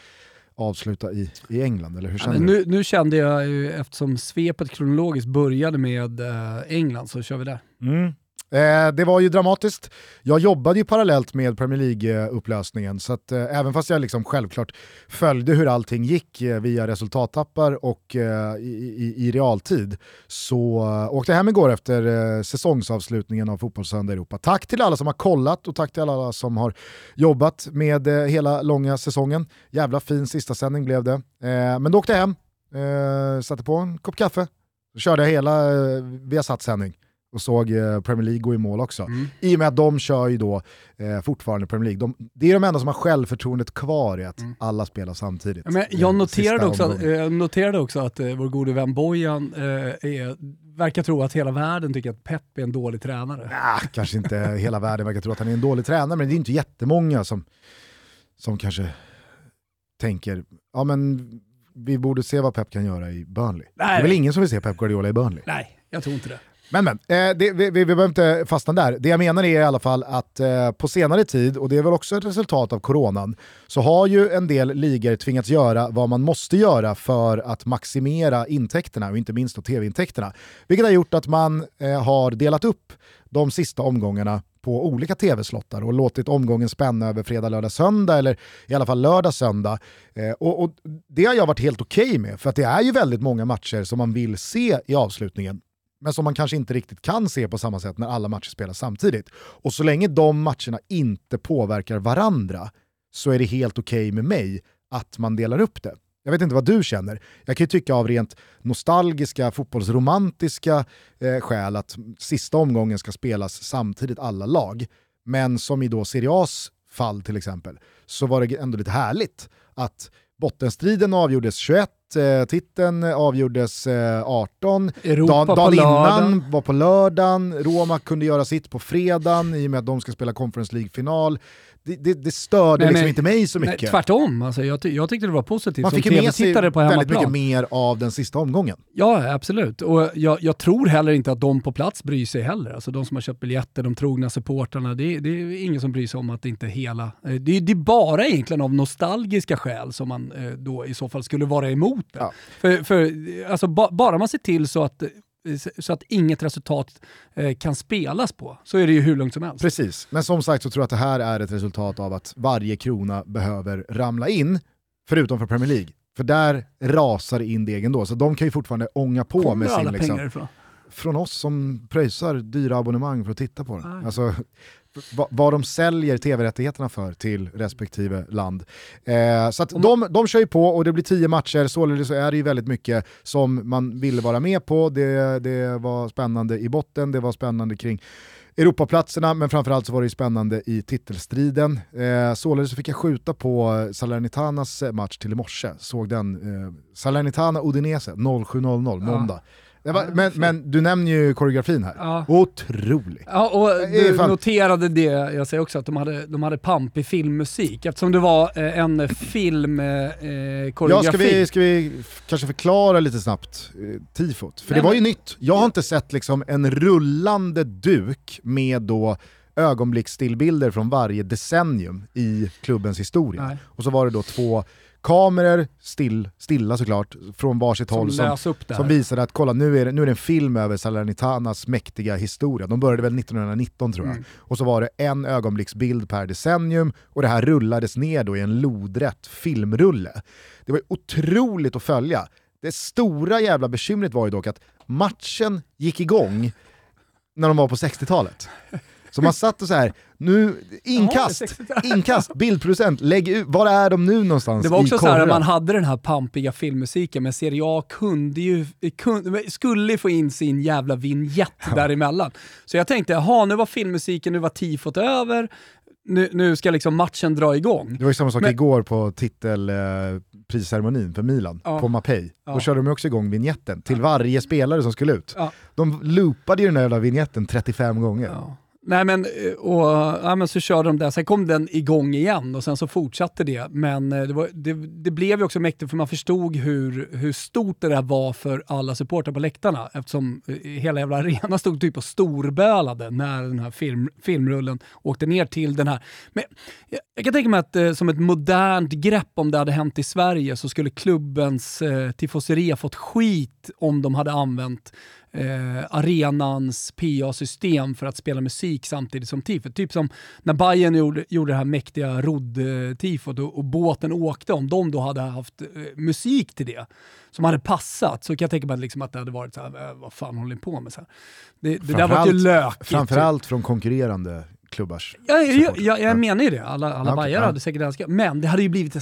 Speaker 1: avsluta i, i England? Eller hur
Speaker 2: Ja,
Speaker 1: känner du?
Speaker 2: nu, nu kände jag ju, eftersom svepet kronologiskt började med eh, England, så kör vi där.
Speaker 1: Mm. Eh, det var ju dramatiskt. Jag jobbade ju parallellt med Premier League-upplösningen, så att, eh, även fast jag liksom självklart följde hur allting gick eh, via resultattappar och eh, i, i, i realtid, så eh, åkte jag hem igår efter eh, säsongsavslutningen av Fotbollssöndag Europa. Tack till alla som har kollat och tack till alla som har jobbat med eh, hela långa säsongen. Jävla fin sista sändning blev det. Eh, men då åkte jag hem, eh, satte på en kopp kaffe, körde jag hela eh, Viasat-sändning och såg eh, Premier League gå i mål också.
Speaker 2: Mm.
Speaker 1: I och med att de kör ju då eh, fortfarande Premier League. De, det är de enda som har självförtroendet kvar i att
Speaker 2: Mm.
Speaker 1: alla spelar samtidigt.
Speaker 2: Ja, Men
Speaker 1: Eh,
Speaker 2: jag noterade
Speaker 1: sista
Speaker 2: också, att, jag noterade också att eh, vår gode vän Bojan eh, är, verkar tro att hela världen tycker att Pep är en dålig tränare.
Speaker 1: Ah, kanske inte hela världen verkar tro att han är en dålig tränare, men det är inte jättemånga som, som kanske tänker, ja men vi borde se vad Pep kan göra i Burnley. Det är väl ingen som vill se Pep Guardiola i Burnley?
Speaker 2: Nej, jag tror inte det.
Speaker 1: Men men, eh, det, vi, vi, vi behöver inte fastna där. Det jag menar är i alla fall att eh, på senare tid, och det är väl också ett resultat av coronan, så har ju en del ligor tvingats göra vad man måste göra för att maximera intäkterna, och inte minst tv-intäkterna. Vilket har gjort att man eh, har delat upp de sista omgångarna på olika tv-slottar och låtit omgången spänna över fredag, lördag, söndag eller i alla fall lördag, söndag. Eh, och, och det har jag varit helt okej med, för att det är ju väldigt många matcher som man vill se i avslutningen men som man kanske inte riktigt kan se på samma sätt när alla matcher spelas samtidigt. Och så länge de matcherna inte påverkar varandra så är det helt okej med mig att man delar upp det. Jag vet inte vad du känner. Jag kan ju tycka av rent nostalgiska, fotbollsromantiska eh, skäl att sista omgången ska spelas samtidigt alla lag. Men som i då Serie A's fall till exempel, så var det ändå lite härligt att bottenstriden avgjordes 21, eh, titeln avgjordes eh, 18,
Speaker 2: Europa
Speaker 1: Dan, dagen innan var på lördagen, Roma kunde göra sitt på fredagen i och med att de ska spela Conference League-final. Det, det, det störde
Speaker 2: Nej,
Speaker 1: liksom
Speaker 2: men-
Speaker 1: inte mig så
Speaker 2: Nej,
Speaker 1: mycket.
Speaker 2: tvärtom, alltså, jag, ty- jag tyckte det var positivt
Speaker 1: Man
Speaker 2: som
Speaker 1: med sig
Speaker 2: på
Speaker 1: väldigt mycket mer av den sista omgången.
Speaker 2: Ja, absolut. Och jag, jag tror heller inte att de på plats bryr sig heller. Alltså de som har köpt biljetter, de trogna supportrarna, det, det är ingen som bryr sig om att det inte hela... eh, Det, är- det är bara egentligen av nostalgiska skäl som man eh, då i så fall skulle vara emot det.
Speaker 1: Ja.
Speaker 2: För, för alltså, ba, bara man ser till så att, så att inget resultat eh, kan spelas på, så är det ju hur lugnt som helst.
Speaker 1: Precis, men som sagt så tror jag att det här är ett resultat av att varje krona behöver ramla in, förutom för Premier League. För där rasar in degen då, så de kan ju fortfarande ånga på
Speaker 2: Kommer
Speaker 1: med sin... Liksom, från oss som pröjsar dyra abonnemang för att titta på den.
Speaker 2: Nej.
Speaker 1: Alltså, vad, de säljer tv-rättigheterna för till respektive land. Eh, så
Speaker 2: Om-
Speaker 1: de, de kör ju på och det blir tio matcher, således så är det ju väldigt mycket som man ville vara med på. Det, det var spännande i botten, det var spännande kring Europaplatserna, men framförallt så var det ju spännande i titelstriden. Eh, således så fick jag skjuta på Salernitanas match till i morse, såg den. Eh, Salernitana-Udinese 07.00 måndag. Det var, men, men du nämner ju koreografin här.
Speaker 2: Ja.
Speaker 1: Otrolig.
Speaker 2: Ja, och du
Speaker 1: fan-
Speaker 2: noterade det, jag säger också att de hade, de hade pampig filmmusik eftersom det var eh, en film eh, eh,
Speaker 1: Ja, ska, vi, ska vi kanske förklara lite snabbt eh, tifot? För
Speaker 2: Nej,
Speaker 1: det var ju
Speaker 2: men-
Speaker 1: nytt. Jag har inte sett liksom en rullande duk med då ögonblicksstillbilder från varje decennium i klubbens historia.
Speaker 2: Nej.
Speaker 1: Och så var det då två kameror, still, stilla såklart, från varsitt
Speaker 2: som
Speaker 1: håll som, som visade att kolla nu är, det, nu är det en film över Salernitanas mäktiga historia. De började väl 1919 tror jag.
Speaker 2: Mm.
Speaker 1: Och så var det en ögonblicksbild per decennium och det här rullades ner då i en lodrätt filmrulle. Det var otroligt att följa. Det stora jävla bekymret var ju dock att matchen gick igång när de var på 60-talet. Så man satt och så här, nu, inkast,
Speaker 2: Jaha, det är 60-talet.
Speaker 1: inkast, bildproducent, lägg ut, var är de nu någonstans
Speaker 2: Det var också så här man hade den här pampiga filmmusiken, men Serie A kunde ju, kunde, skulle få in sin jävla vignett däremellan. Så jag tänkte, jaha nu var filmmusiken, nu var tifot över, nu, nu ska liksom matchen dra igång.
Speaker 1: Det var ju samma sak
Speaker 2: Men-
Speaker 1: igår på titelprisceremonin för Milan,
Speaker 2: Ja.
Speaker 1: på Mapei.
Speaker 2: Ja.
Speaker 1: Då körde de också igång vignetten till varje spelare som skulle ut.
Speaker 2: Ja.
Speaker 1: De loopade ju den där jävla vignetten 35 gånger.
Speaker 2: Nej men, eh, och, ja, men så körde de där, sen kom den igång igen och sen så fortsatte det. Men eh, det, var, det, det blev ju också mäktigt för man förstod hur, hur stort det där var för alla supportrar på läktarna eftersom eh, hela jävla arenan stod typ och storbölade när den här film, filmrullen åkte ner till den här. Men jag, jag kan tänka mig att eh, som ett modernt grepp om det hade hänt i Sverige så skulle klubbens eh, tifoseria fått skit om de hade använt eh, arenans PA-system för att spela musik samtidigt som tifot. Typ som när Bayern gjorde, gjorde det här mäktiga rodd-tifot och, och båten åkte, om de då hade haft eh, musik till det som hade passat så kan jag tänka mig att, liksom att det hade varit så här, eh, vad fan håller ni på med? Så här. Det, det där var ju lökigt.
Speaker 1: Framförallt från konkurrerande klubbars
Speaker 2: Ja, jag, jag, jag menar ju det, alla, alla
Speaker 1: Okej,
Speaker 2: bajare
Speaker 1: ja.
Speaker 2: hade säkert älskat Men det hade ju blivit en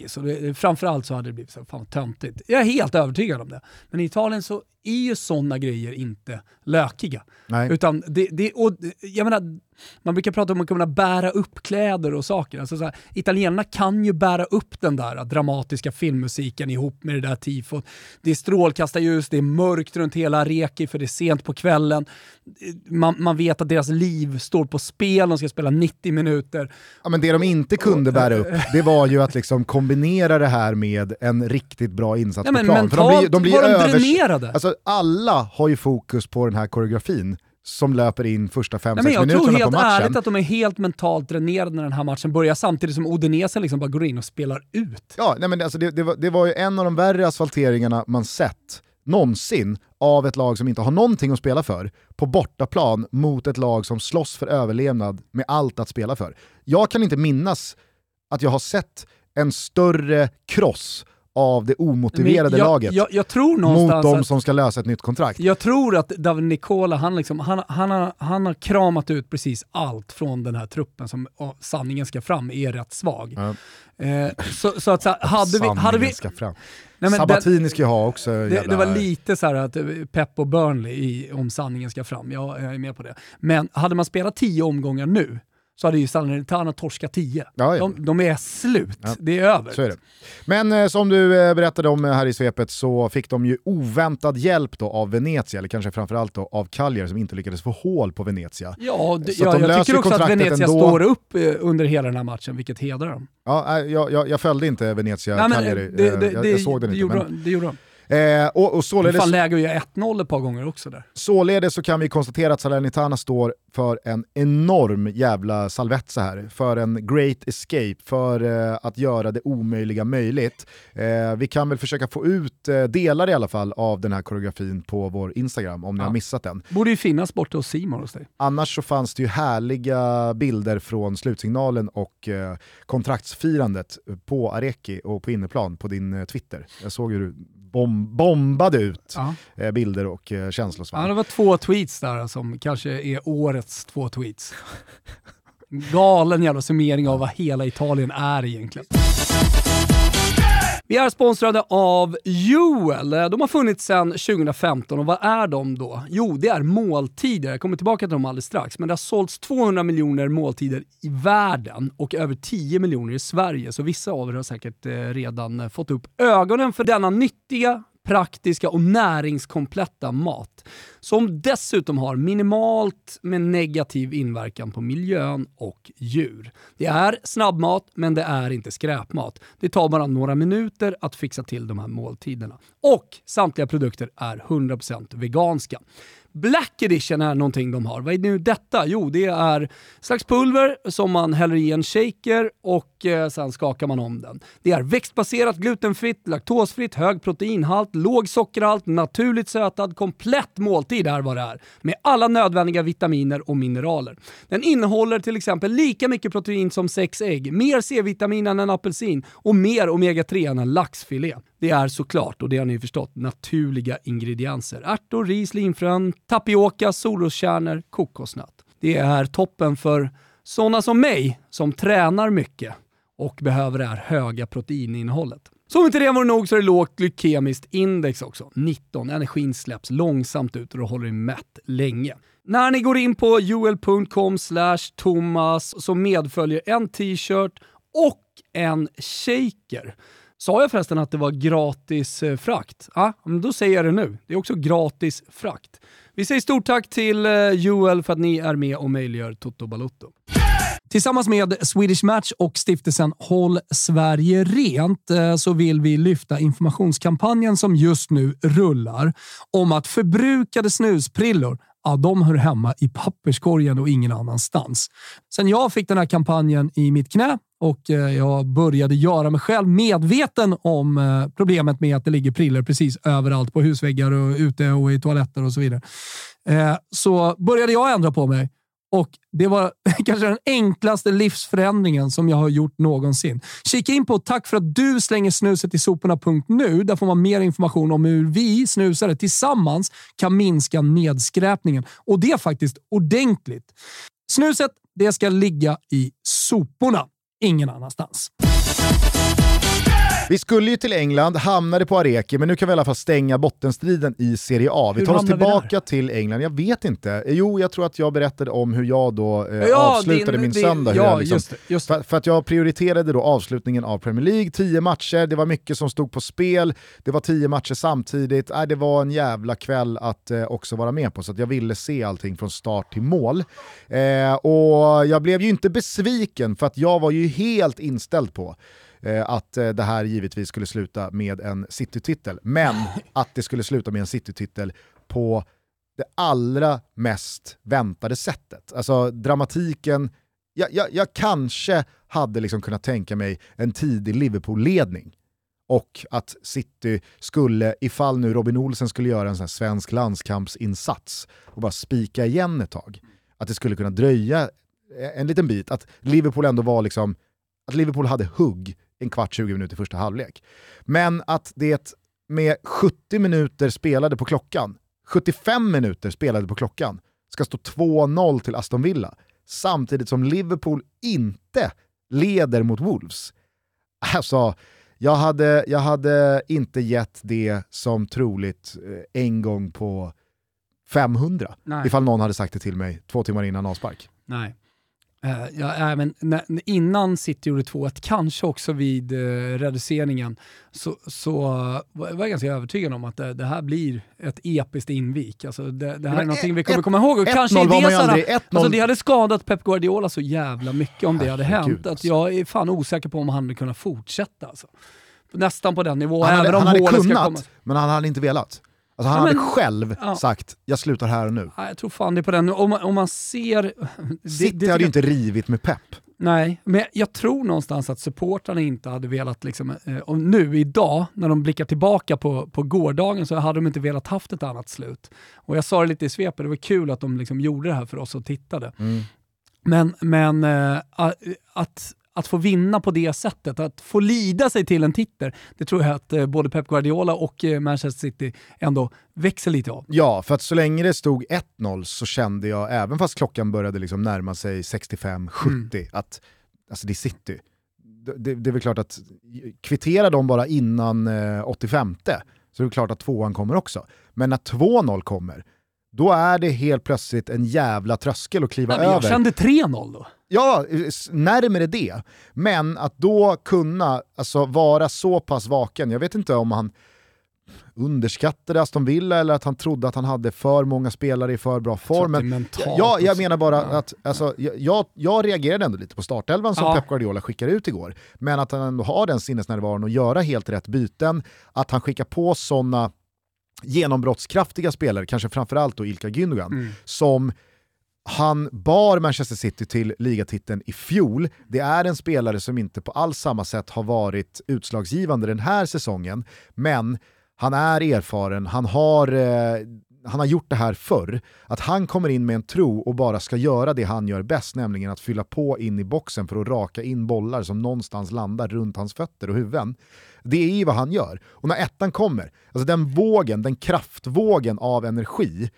Speaker 2: snackis och det, framförallt så hade det blivit så här, fan töntigt. Jag är helt övertygad om det. Men i Italien så är ju sådana grejer inte lökiga.
Speaker 1: Nej.
Speaker 2: Utan det, det, och, jag menar, man brukar prata om att kunna bära upp kläder och saker. Alltså så här, italienarna kan ju bära upp den där dramatiska filmmusiken ihop med det där tifot. Det är strålkastarljus, det är mörkt runt hela Reki för det är sent på kvällen. Man, man vet att deras liv står på spel, de ska spela 90 minuter.
Speaker 1: Ja, men det de inte kunde bära upp, det var ju att liksom kombinera det här med en riktigt bra insats
Speaker 2: Ja,
Speaker 1: på plan. För de blir,
Speaker 2: mentalt
Speaker 1: de blir
Speaker 2: var de
Speaker 1: övers-
Speaker 2: dränerade.
Speaker 1: Alltså, alla har ju fokus på den här koreografin som löper in första
Speaker 2: Nej, men
Speaker 1: 5-6
Speaker 2: jag tror
Speaker 1: minuterna på
Speaker 2: helt
Speaker 1: matchen.
Speaker 2: ärligt att de är helt mentalt dränerade när den här matchen börjar samtidigt som Odinese liksom bara går in och spelar ut.
Speaker 1: Ja, nej, men alltså det, det, var, det var ju en av de värre asfalteringarna man sett någonsin av ett lag som inte har någonting att spela för på bortaplan mot ett lag som slåss för överlevnad med allt att spela för. Jag kan inte minnas att jag har sett en större kross av det omotiverade
Speaker 2: jag,
Speaker 1: laget
Speaker 2: Jag, jag
Speaker 1: mot de som ska lösa ett nytt kontrakt.
Speaker 2: jag tror att David Nicola, han, liksom, han, han, har, han har kramat ut precis allt från den här truppen som sanningen ska fram är rätt svag.
Speaker 1: Ja.
Speaker 2: Eh, så, så att så här, hade vi... Hade vi
Speaker 1: ska fram.
Speaker 2: nej,
Speaker 1: Sabatini ska ju ha också
Speaker 2: det,
Speaker 1: jävla...
Speaker 2: det var lite så här att eh, Pep och Burnley i, om sanningen ska fram, jag, jag är med på det. Men hade man spelat tio omgångar nu så hade ju Salernitana torskat tio.
Speaker 1: Ja, ja.
Speaker 2: De, de är slut,
Speaker 1: Ja.
Speaker 2: det är över.
Speaker 1: Är det. Men eh, som du eh, berättade om eh, här i svepet så fick de ju oväntad hjälp då av Venezia, eller kanske framförallt då av Cagliari som inte lyckades få hål på Venezia.
Speaker 2: Ja,
Speaker 1: Så att
Speaker 2: ja jag tycker också att Venezia
Speaker 1: ändå.
Speaker 2: står upp eh, under hela den här matchen, vilket hedrar dem.
Speaker 1: Ja, äh, jag, jag, jag följde inte Venezia,
Speaker 2: Nej, men,
Speaker 1: Cagliari,
Speaker 2: eh,
Speaker 1: eh, jag, jag såg den
Speaker 2: det
Speaker 1: inte.
Speaker 2: Gjorde,
Speaker 1: Men,
Speaker 2: de- det gjorde de.
Speaker 1: Eh, och, och
Speaker 2: Det är
Speaker 1: således,
Speaker 2: fan läge att göra 1-0 ett par gånger också där.
Speaker 1: således så kan vi konstatera att Salernitana står för en enorm jävla salvetsa här, för en great escape, för eh, att göra det omöjliga möjligt. Eh, vi kan väl försöka få ut eh, delar i alla fall av den här koreografin på vår Instagram om ni
Speaker 2: Ja.
Speaker 1: har missat den.
Speaker 2: Borde ju finnas borta hos Simon hos dig.
Speaker 1: Annars så fanns det ju härliga bilder från slutsignalen och eh, kontraktsfirandet på Areki och på inneplan på din eh, Twitter. Jag såg hur du bom bombade ut
Speaker 2: Ja.
Speaker 1: eh, bilder och eh, känslosvall.
Speaker 2: ja, det var två tweets där som kanske är årets två tweets. Galen jävla summering av vad hela Italien är egentligen. Vi är sponsrade av Joel. Eh, de har funnits sedan 2015 och vad är de då? Jo, det är måltider. Jag kommer tillbaka till dem alldeles strax. Men det har sålts 200 miljoner måltider i världen och över 10 miljoner i Sverige. Så vissa av er har säkert eh, redan eh, fått upp ögonen för denna nyttiga, praktiska och näringskompletta mat. Som dessutom har minimalt med negativ inverkan på miljön och djur. Det är snabbmat, men det är inte skräpmat. Det tar bara några minuter att fixa till de här måltiderna. Och samtliga produkter är 100% veganska. Black Edition är någonting de har. Vad är nu detta? Jo, det är slags pulver som man häller i en shaker och eh, sen skakar man om den. Det är växtbaserat, glutenfritt, laktosfritt, hög proteinhalt, låg sockerhalt, naturligt sötad, komplett måltid är vad det är. Med alla nödvändiga vitaminer och mineraler. Den innehåller till exempel lika mycket protein som sex ägg, mer C-vitamin än en apelsin och mer omega-3 än en laxfilé. Det är såklart, och det har ni förstått, naturliga ingredienser. Ärtor, ris, linfrön, tapioka, solroskärnor, kokosnöt. Det är toppen för sådana som mig som tränar mycket och behöver det här höga proteininnehållet. Som inte det vore nog så är det lågt glykemiskt index också. 19. Energin släpps långsamt ut och du håller dig mätt länge. När ni går in på ul.com thomas så medföljer en t-shirt och en shaker. Sa jag förresten att det var gratis eh, frakt? Ja, men då säger jag det nu. Det är också gratis frakt. Vi säger stort tack till eh, Joel för att ni är med och möjliggör Toto Balotto. Tillsammans med Swedish Match och stiftelsen Håll Sverige Rent eh, så vill vi lyfta informationskampanjen som just nu rullar om att förbrukade snusprillor ja, de hör hemma i papperskorgen och ingen annanstans. Sen jag fick den här kampanjen i mitt knä och eh, jag började göra mig själv medveten om eh, problemet med att det ligger prillor precis överallt på husväggar och ute och i toaletter och så vidare. Eh, så började jag ändra på mig och Det var kanske den enklaste livsförändringen som jag har gjort någonsin. Kika in på Tack för att du slänger snuset i soporna.nu. Där får man mer information om hur vi snusare tillsammans kan minska nedskräpningen. Och det är faktiskt ordentligt. Snuset det ska ligga i soporna, ingen annanstans.
Speaker 1: Vi skulle ju till England, hamnade på Areki, men nu kan vi i alla fall stänga bottenstriden i Serie A. Vi tar oss tillbaka till England, jag vet inte. Jo, jag tror att jag berättade om hur jag då eh, ja, avslutade din, min din, söndag.
Speaker 2: Ja, liksom, just, just.
Speaker 1: För, för, att jag prioriterade då avslutningen av Premier League, tio matcher, det var mycket som stod på spel, det var tio matcher samtidigt. Äh, det var en jävla kväll att eh, också vara med på, så jag ville se allting från start till mål. Eh, och jag blev ju inte besviken, för att jag var ju helt inställd på att eh, det här givetvis skulle sluta med en City-titel, men att det skulle sluta med en City-titel på det allra mest väntade sättet. Alltså dramatiken, jag, jag, jag kanske hade liksom kunnat tänka mig en tidig Liverpool-ledning och att City skulle, ifall nu Robin Olsen skulle göra en sån svensk landskampsinsats och bara spika igen ett tag, att det skulle kunna dröja en liten bit, att Liverpool ändå var liksom, att Liverpool hade hugg en kvart, 20 minuter i första halvlek. Men att det med 70 minuter spelade på klockan, 75 minuter spelade på klockan, ska stå 2-0 till Aston Villa, samtidigt som Liverpool inte leder mot Wolves. Alltså, jag hade, jag hade inte gett det som troligt eh, en gång på 500, Nej. ifall någon hade sagt det till mig två timmar innan avspark.
Speaker 2: Nej. Uh, ja, men när, innan City gjorde 2-1, kanske också vid uh, reduceringen, så, så uh, var jag ganska övertygad om att det, det, här blir ett episkt invik. Alltså det, det här men är någonting vi kommer ett, komma ihåg. Och kanske aldrig, alltså det hade skadat Pep Guardiola så jävla mycket om det hade hänt. Att jag är fan osäker på om han hade kunnat fortsätta. Alltså. Nästan på den nivån,
Speaker 1: han
Speaker 2: hade,
Speaker 1: även om han hade kunnat, men han hade inte velat. Alltså han ja, men, hade själv ja. sagt, jag slutar här och nu.
Speaker 2: Ja, jag tror fan det är på den. Om man, om man ser...
Speaker 1: City det, det hade ju inte rivit med pepp.
Speaker 2: Nej, men jag tror någonstans att supportrarna inte hade velat, liksom, eh, och nu idag, när de blickar tillbaka på, på gårdagen, så hade de inte velat haft ett annat slut. Och jag sa det lite i svepet, det var kul att de liksom gjorde det här för oss och tittade. Mm. Men, men äh, att att få vinna på det sättet, att få lida sig till en titel, det tror jag att eh, både Pep Guardiola och eh, Manchester City ändå växer lite av.
Speaker 1: Ja, för att så länge det stod 1-0 så kände jag, även fast klockan började liksom närma sig 65-70, mm. att alltså det är City. Det, det, är väl klart att kvitterar de bara innan eh, 85 så är det klart att tvåan kommer också. Men när 2-0 kommer, då är det helt plötsligt en jävla tröskel att kliva Nej, över. Jag
Speaker 2: kände 3-0 då.
Speaker 1: Ja, närmare det. Men att då kunna alltså, vara så pass vaken, jag vet inte om han underskattade Aston Villa eller att han trodde att han hade för många spelare i för bra form. Men jag, jag menar bara att alltså, jag, jag reagerade ändå lite på startelvan som ja. Pep Guardiola skickade ut igår. Men att han ändå har den sinnesnärvaron att göra helt rätt byten, att han skickar på sådana genombrottskraftiga spelare, kanske framförallt då Ilka Gündogan, mm. som han bar Manchester City till ligatiteln i fjol. Det är en spelare som inte på alls samma sätt har varit utslagsgivande den här säsongen, men han är erfaren, han har, eh, han har gjort det här förr. Att han kommer in med en tro och bara ska göra det han gör bäst, nämligen att fylla på in i boxen för att raka in bollar som någonstans landar runt hans fötter och huvuden. Det är ju vad han gör. Och när ettan kommer, alltså den vågen, den kraftvågen av energi,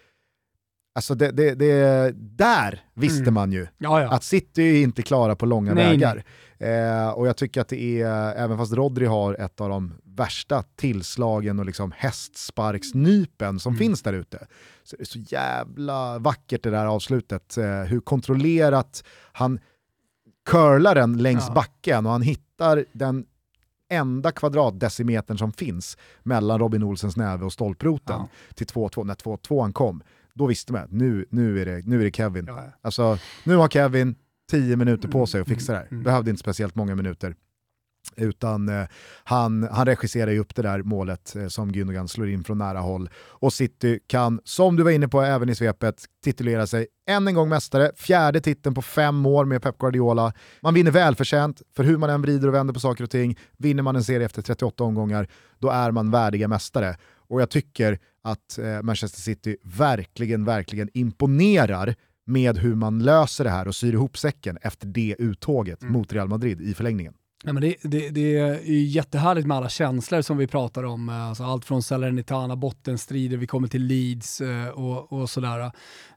Speaker 1: Alltså det, det, det, där visste
Speaker 2: Mm.
Speaker 1: man ju
Speaker 2: Ja, ja.
Speaker 1: att City är inte klara på långa
Speaker 2: Nej,
Speaker 1: vägar. Eh, och jag tycker att det är, även fast Rodri har ett av de värsta tillslagen och liksom hästsparksnypen som
Speaker 2: Mm.
Speaker 1: finns där ute, så är det så jävla vackert det där avslutet. Eh, hur kontrollerat han curlar den längs
Speaker 2: Ja.
Speaker 1: backen och han hittar den enda kvadratdecimetern som finns mellan Robin Olsens näve och stolproten till 2-2. När 2-2 kom, då visste man att nu, nu, är det, nu är det Kevin.
Speaker 2: Ja.
Speaker 1: Alltså, nu har Kevin 10 minuter på sig att fixa det här.
Speaker 2: mm.
Speaker 1: Behövde inte speciellt många minuter. Utan eh, han, han regisserar ju upp det där målet eh, som Gündogan slår in från nära håll. Och City kan, som du var inne på även i svepet, titulera sig än en gång mästare. Fjärde titeln på fem år med Pep Guardiola. Man vinner välförtjänt, för hur man än vrider och vänder på saker och ting. Vinner man en serie efter 38 omgångar, då är man värdiga mästare. Och jag tycker att eh, Manchester City verkligen, verkligen imponerar med hur man löser det här och syr ihop säcken efter det uttåget
Speaker 2: Mm.
Speaker 1: mot Real Madrid i förlängningen.
Speaker 2: Ja, men det, det, det är ju jättehärligt med alla känslor som vi pratar om. eh, Alltså allt från Salernitana, bottenstrider, vi kommer till Leeds eh, och, och sådär.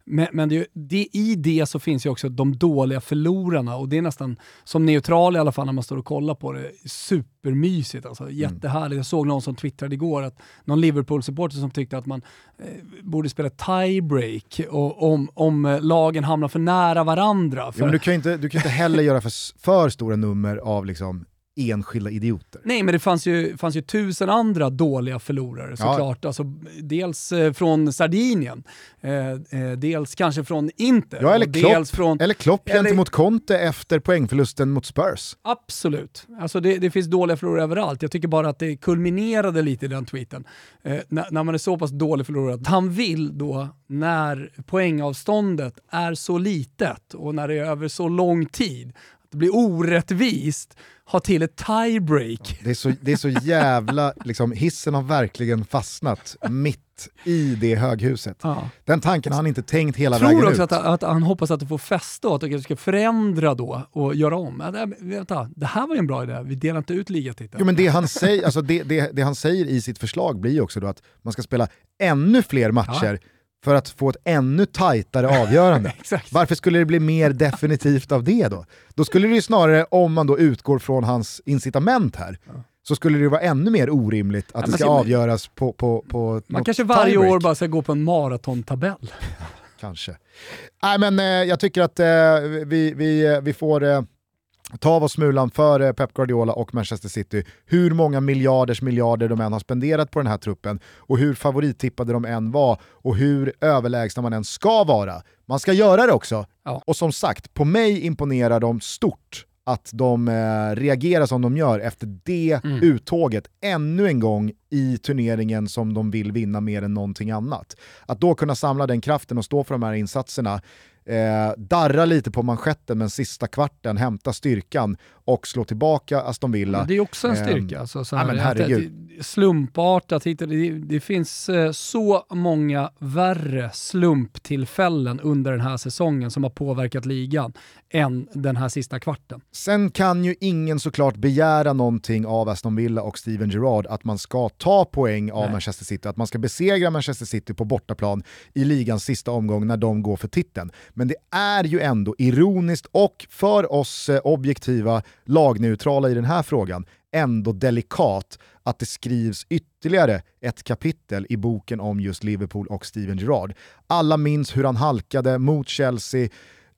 Speaker 2: Men, men det, det, i det så finns ju också de dåliga förlorarna och det är nästan, som neutral i alla fall när man står och kollar på det, supermysigt. Alltså, jättehärligt. Jag såg någon som twittrade igår, att någon Liverpool-supporter som tyckte att man eh, borde spela tiebreak och, om, om eh, lagen hamnar för nära varandra. För,
Speaker 1: Jo, men du kan ju inte, du kan ju inte heller göra för, för stora nummer av liksom enskilda idioter.
Speaker 2: Nej, men det fanns ju, fanns ju tusen andra dåliga förlorare såklart. Alltså, dels eh, från Sardinien, eh, eh, dels kanske från Inter.
Speaker 1: Ja, eller Klopp.
Speaker 2: dels från,
Speaker 1: Eller Klopp
Speaker 2: Eller-
Speaker 1: gentemot Conte efter poängförlusten mot Spurs.
Speaker 2: Absolut. Alltså det, det finns dåliga förlorare överallt. Jag tycker bara att det kulminerade lite i den tweeten. Eh, när, när man är så pass dålig förlorare han vill då, när poängavståndet är så litet och när det är över så lång tid, att det blir orättvist, ha till ett tiebreak.
Speaker 1: Det är så, det är så jävla, liksom, hissen har verkligen fastnat mitt i det höghuset.
Speaker 2: Ja.
Speaker 1: Den tanken har han inte tänkt hela
Speaker 2: Jag
Speaker 1: vägen
Speaker 2: tror också
Speaker 1: ut.
Speaker 2: att, att han hoppas att det får fäste och att det ska förändra då och göra om. Ja, det, vänta, det här var ju en bra idé, vi delar inte ut ligatiteln.
Speaker 1: Jo, men det, han säger, alltså det, det, det han säger i sitt förslag blir ju också då att man ska spela ännu fler matcher för att få ett ännu tajtare avgörande. Varför skulle det bli mer definitivt av det då? Då skulle det ju snarare, om man då utgår från hans incitament här, så skulle det ju vara ännu mer orimligt att
Speaker 2: Ja,
Speaker 1: det ska avgöras på, på, på
Speaker 2: Man kanske varje
Speaker 1: tiebreak.
Speaker 2: år bara ska gå på en maratontabell.
Speaker 1: Kanske. Nej men eh, jag tycker att eh, vi, vi, vi får eh, ta oss smulan för eh, Pep Guardiola och Manchester City. Hur många miljarders miljarder de än har spenderat på den här truppen och hur favorittippade de än var och hur överlägsna man än ska vara. Man ska göra det också.
Speaker 2: Ja.
Speaker 1: Och som sagt, på mig imponerar de stort att de eh, reagerar som de gör efter det
Speaker 2: Mm.
Speaker 1: uttåget ännu en gång i turneringen som de vill vinna mer än någonting annat. Att då kunna samla den kraften och stå för de här insatserna, eh, darra lite på manschetten men sista kvarten, hämta styrkan och slå tillbaka Aston Villa.
Speaker 2: Men det är också en styrka. Alltså, så
Speaker 1: ja,
Speaker 2: här,
Speaker 1: men
Speaker 2: att Slumpartat, det, det finns eh, så många värre slumptillfällen under den här säsongen som har påverkat ligan än den här sista kvarten.
Speaker 1: Sen kan ju ingen såklart begära någonting av Aston Villa och Steven Gerrard att man ska ta poäng av
Speaker 2: Nej.
Speaker 1: Manchester City, att man ska besegra Manchester City på bortaplan i ligans sista omgång när de går för titeln. Men det är ju ändå ironiskt och för oss eh, objektiva lagneutrala i den här frågan ändå delikat att det skrivs ytterligare ett kapitel i boken om just Liverpool och Steven Gerrard. Alla minns hur han halkade mot Chelsea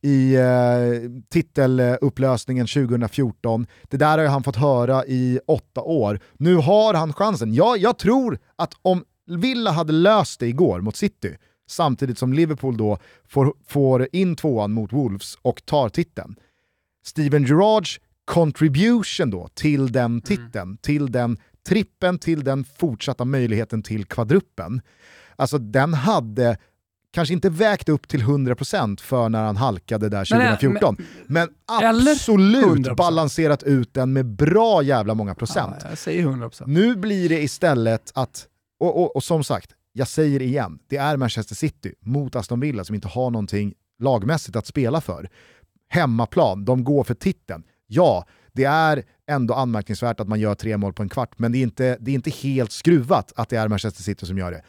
Speaker 1: i eh, titelupplösningen 2014. Det där har han fått höra i åtta år. Nu har han chansen. Ja, jag tror att om Villa hade löst det igår mot City, samtidigt som Liverpool då får, får in tvåan mot Wolves och tar titeln. Steven Gerrards contribution då till den titeln, till den trippen, till den fortsatta möjligheten till kvadruppen. Alltså den hade kanske inte vägt upp till 100% för när han halkade där
Speaker 2: Men, äh,
Speaker 1: 2014, men,
Speaker 2: Eller
Speaker 1: absolut
Speaker 2: 100%.
Speaker 1: balanserat ut den med bra jävla många procent.
Speaker 2: Ja, jag säger 100%.
Speaker 1: Nu blir det istället att, och, och, och som sagt, jag säger igen, det är Manchester City mot Aston Villa som inte har någonting lagmässigt att spela för. Hemmaplan, de går för titeln. Ja, det är ändå anmärkningsvärt att man gör tre mål på en kvart, men det är inte, det är inte helt skruvat att det är Manchester City som gör det.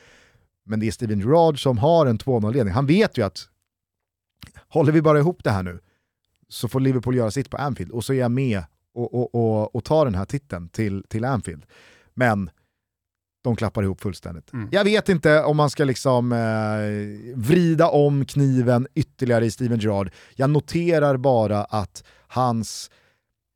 Speaker 1: Men det är Steven Gerrard som har en 2-0-ledning. Han vet ju att håller vi bara ihop det här nu så får Liverpool göra sitt på Anfield och så är jag med och, och, och, och tar den här titeln till, till Anfield. Men de klappar ihop fullständigt. Mm. Jag vet inte om man ska liksom eh, vrida om kniven ytterligare i Steven Gerrard. Jag noterar bara att hans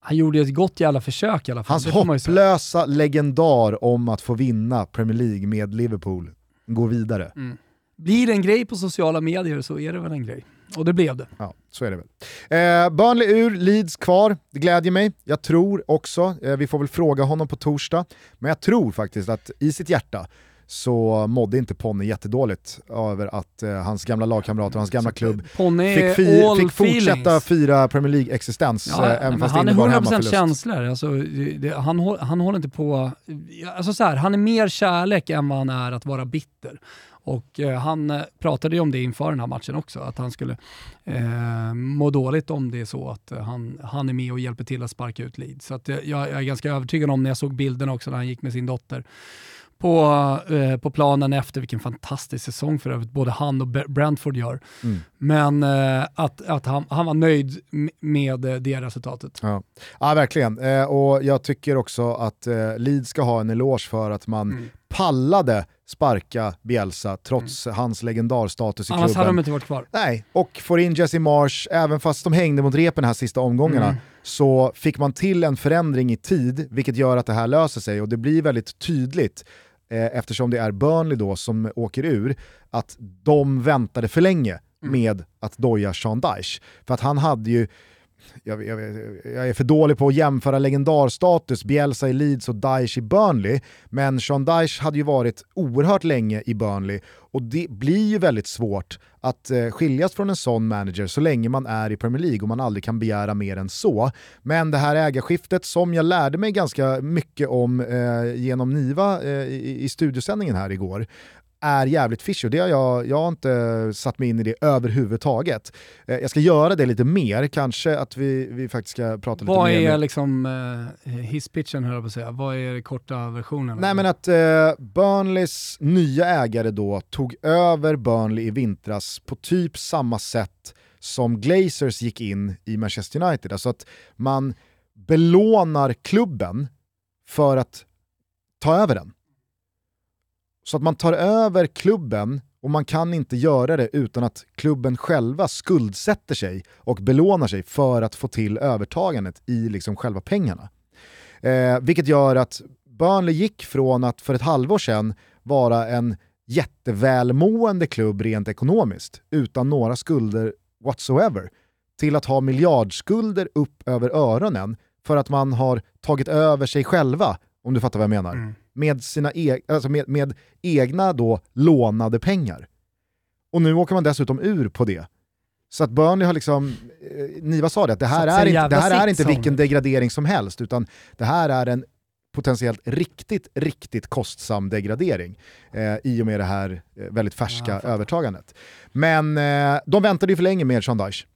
Speaker 2: han gjorde ett gott jävla försök i alla fall.
Speaker 1: Hans hopplösa legendar om att få vinna Premier League med Liverpool går vidare. Mm.
Speaker 2: Blir det en grej på sociala medier så är det väl en grej. Och det blev det.
Speaker 1: Ja, så är det väl. Eh, Burnley ur, Leeds kvar. Det glädjer mig. Jag tror också, eh, vi får väl fråga honom på torsdag, men jag tror faktiskt att i sitt hjärta så mådde inte Ponne jättedåligt över att eh, hans gamla lagkamrater och hans gamla klubb fick, fi fick fortsätta fira Premier League-existens.
Speaker 2: Ja, eh, han är 100% känslor. Alltså, det, han, han håller inte på... Alltså så här, han är mer kärlek än vad han är att vara bitter. Och eh, han eh, pratade ju om det inför den här matchen också, att han skulle eh, må dåligt om det är så att eh, han, han är med och hjälper till att sparka ut Leeds. Så att, jag, jag är ganska övertygad om när jag såg bilden också när han gick med sin dotter på, eh, på planen efter, vilken fantastisk säsong för övrigt både han och Brentford gör. Mm. Men eh, att, att han, han var nöjd med det resultatet.
Speaker 1: Ja, ja verkligen. Eh, och jag tycker också att eh, Leeds ska ha en eloge för att man mm. pallade sparka Bielsa trots mm. hans legendarstatus i Annars klubben.
Speaker 2: Annars hade de inte varit kvar.
Speaker 1: Nej, och får in Jesse Marsh, även fast de hängde mot repen här sista omgångarna, mm. så fick man till en förändring i tid, vilket gör att det här löser sig och det blir väldigt tydligt eh, eftersom det är Burnley då som åker ur, att de väntade för länge mm. med att doja Sean Dyche. För att han hade ju jag, jag, jag, är för dålig på att jämföra legendarstatus, Bielsa i Leeds och Daesh i Burnley, men Sean Daesh hade ju varit oerhört länge i Burnley och det blir ju väldigt svårt att eh, skiljas från en sån manager så länge man är i Premier League och man aldrig kan begära mer än så. Men det här ägarskiftet som jag lärde mig ganska mycket om eh, genom Niva eh, i, i studiosändningen här igår, är jävligt fishy och det har jag, jag har inte satt mig in i det överhuvudtaget. Eh, jag ska göra det lite mer, kanske att vi, vi faktiskt ska prata
Speaker 2: Vad
Speaker 1: lite
Speaker 2: mer.
Speaker 1: Vad
Speaker 2: är liksom eh, hisspitchen höll jag på att säga, vad är korta versionen?
Speaker 1: Nej men att eh, Burnleys nya ägare då tog över Burnley i vintras på typ samma sätt som Glazers gick in i Manchester United. Alltså att man belånar klubben för att ta över den. Så att man tar över klubben och man kan inte göra det utan att klubben själva skuldsätter sig och belånar sig för att få till övertagandet i liksom själva pengarna. Eh, vilket gör att Burnley gick från att för ett halvår sedan vara en jättevälmående klubb rent ekonomiskt, utan några skulder whatsoever, till att ha miljardskulder upp över öronen för att man har tagit över sig själva, om du fattar vad jag menar. Mm med, sina e alltså med, med egna då lånade pengar. Och nu åker man dessutom ur på det. Så att Burnley har liksom, eh, Niva sa det, att det här, är inte, det här är inte vilken degradering som helst, utan det här är en potentiellt riktigt, riktigt kostsam degradering eh, i och med det här eh, väldigt färska ja, övertagandet. Men eh, de väntade ju för länge med Sean Dyche.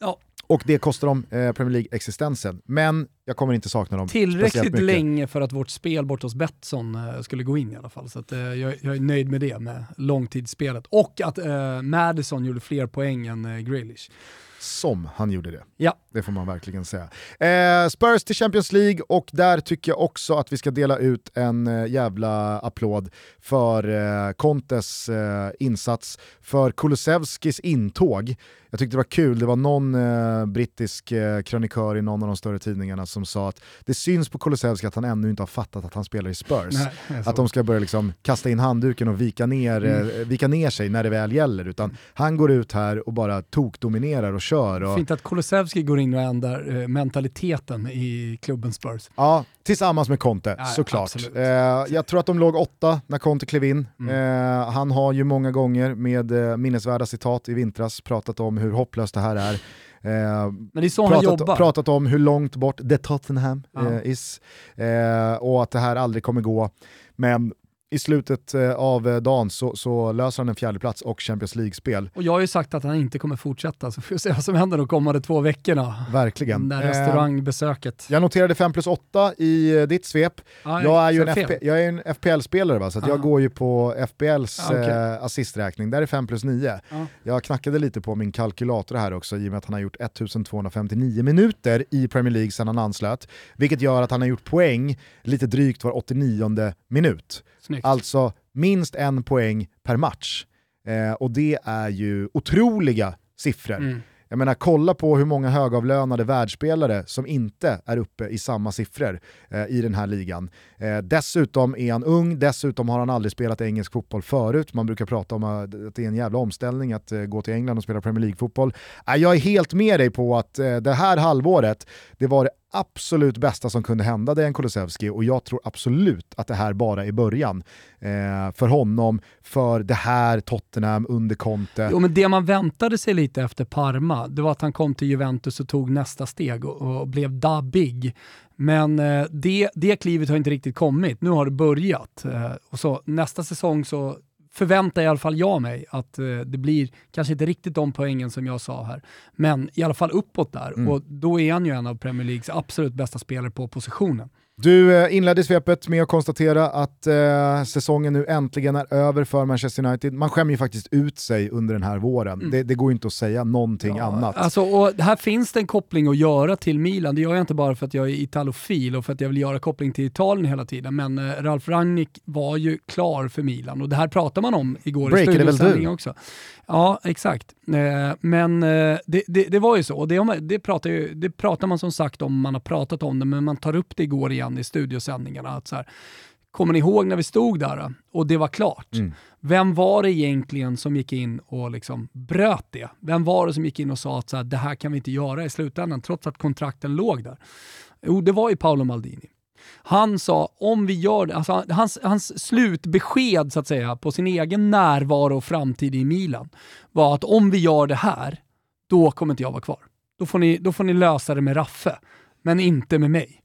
Speaker 2: Ja.
Speaker 1: Och det kostar dem eh, Premier League-existensen. Men jag kommer inte sakna dem
Speaker 2: Tillräckligt länge för att vårt spel bort hos Betsson eh, skulle gå in i alla fall. Så att, eh, jag, jag, är nöjd med det, med långtidsspelet. Och att eh, Madison gjorde fler poäng än eh, Grealish
Speaker 1: som han gjorde det.
Speaker 2: Ja.
Speaker 1: Det får man verkligen säga. Eh, Spurs till Champions League och där tycker jag också att vi ska dela ut en eh, jävla applåd för eh, Contes eh, insats, för Kulusevskis intåg. Jag tyckte det var kul, det var någon eh, brittisk eh, krönikör i någon av de större tidningarna som sa att det syns på Kulusevski att han ännu inte har fattat att han spelar i Spurs. Nej, att de ska börja liksom kasta in handduken och vika ner, mm. eh, vika ner sig när det väl gäller. Utan han går ut här och bara tokdominerar och kör. Och...
Speaker 2: Fint att Kulusevski går in och ändrar eh, mentaliteten i klubben Spurs.
Speaker 1: Ja, tillsammans med Conte ja, såklart. Eh, jag tror att de låg åtta när Conte klev in. Mm. Eh, han har ju många gånger med eh, minnesvärda citat i vintras pratat om hur hopplöst det här är.
Speaker 2: Eh, Men det är så
Speaker 1: pratat,
Speaker 2: han jobbar.
Speaker 1: pratat om hur långt bort The Tottenham ja. eh, is eh, och att det här aldrig kommer gå. Men i slutet eh, av eh, dagen så, så löser han en fjärdeplats och Champions League-spel.
Speaker 2: Och jag har ju sagt att han inte kommer fortsätta, så får vi se vad som händer de kommande två veckorna.
Speaker 1: Verkligen.
Speaker 2: Det restaurangbesöket.
Speaker 1: Jag noterade 5 plus 8 i eh, ditt svep. Ah, jag är ju en, FP, jag är en FPL-spelare va, så ah. jag går ju på FPLs ah, okay. eh, assisträkning, där är 5 plus 9. Jag knackade lite på min kalkylator här också i och med att han har gjort 1259 minuter i Premier League sedan han anslöt, vilket gör att han har gjort poäng lite drygt var 89 minut.
Speaker 2: Snyggt.
Speaker 1: Alltså minst en poäng per match. Eh, och det är ju otroliga siffror. Mm. Jag menar, kolla på hur många högavlönade världsspelare som inte är uppe i samma siffror eh, i den här ligan. Eh, dessutom är han ung, dessutom har han aldrig spelat engelsk fotboll förut. Man brukar prata om att det är en jävla omställning att eh, gå till England och spela Premier League-fotboll. Eh, jag är helt med dig på att eh, det här halvåret, det var det absolut bästa som kunde hända Dejan Kulusevski och jag tror absolut att det här bara är början eh, för honom, för det här Tottenham under Conte.
Speaker 2: Jo, men det man väntade sig lite efter Parma, det var att han kom till Juventus och tog nästa steg och, och blev da big. Men eh, det, det klivet har inte riktigt kommit, nu har det börjat. Eh, och så Nästa säsong så förväntar i alla fall jag mig att eh, det blir, kanske inte riktigt de poängen som jag sa här, men i alla fall uppåt där. Mm. Och då är han ju en av Premier Leagues absolut bästa spelare på positionen.
Speaker 1: Du eh, inledde svepet med att konstatera att eh, säsongen nu äntligen är över för Manchester United. Man skämmer ju faktiskt ut sig under den här våren. Mm. Det, det, går inte att säga någonting ja, annat.
Speaker 2: Alltså, och här finns det en koppling att göra till Milan. Det gör jag inte bara för att jag är italofil och för att jag vill göra koppling till Italien hela tiden. Men eh, Ralf Rangnick var ju klar för Milan och det här pratar man om igår
Speaker 1: Breaker i studiosändningen
Speaker 2: också. Ja, exakt. Eh, men eh, det, det, det, var ju så, det, det, pratar ju, det pratar man som sagt om, man har pratat om det, men man tar upp det igår igen i studiosändningarna. Att så här, kommer ni ihåg när vi stod där och det var klart? Mm. Vem var det egentligen som gick in och liksom bröt det? Vem var det som gick in och sa att så här, det här kan vi inte göra i slutändan, trots att kontrakten låg där? Jo, det var ju Paolo Maldini. Han sa, om vi gör det, alltså hans, hans slutbesked så att säga på sin egen närvaro och framtid i Milan var att om vi gör det här, då kommer inte jag vara kvar. Då får ni, då får ni lösa det med Raffe, men inte med mig.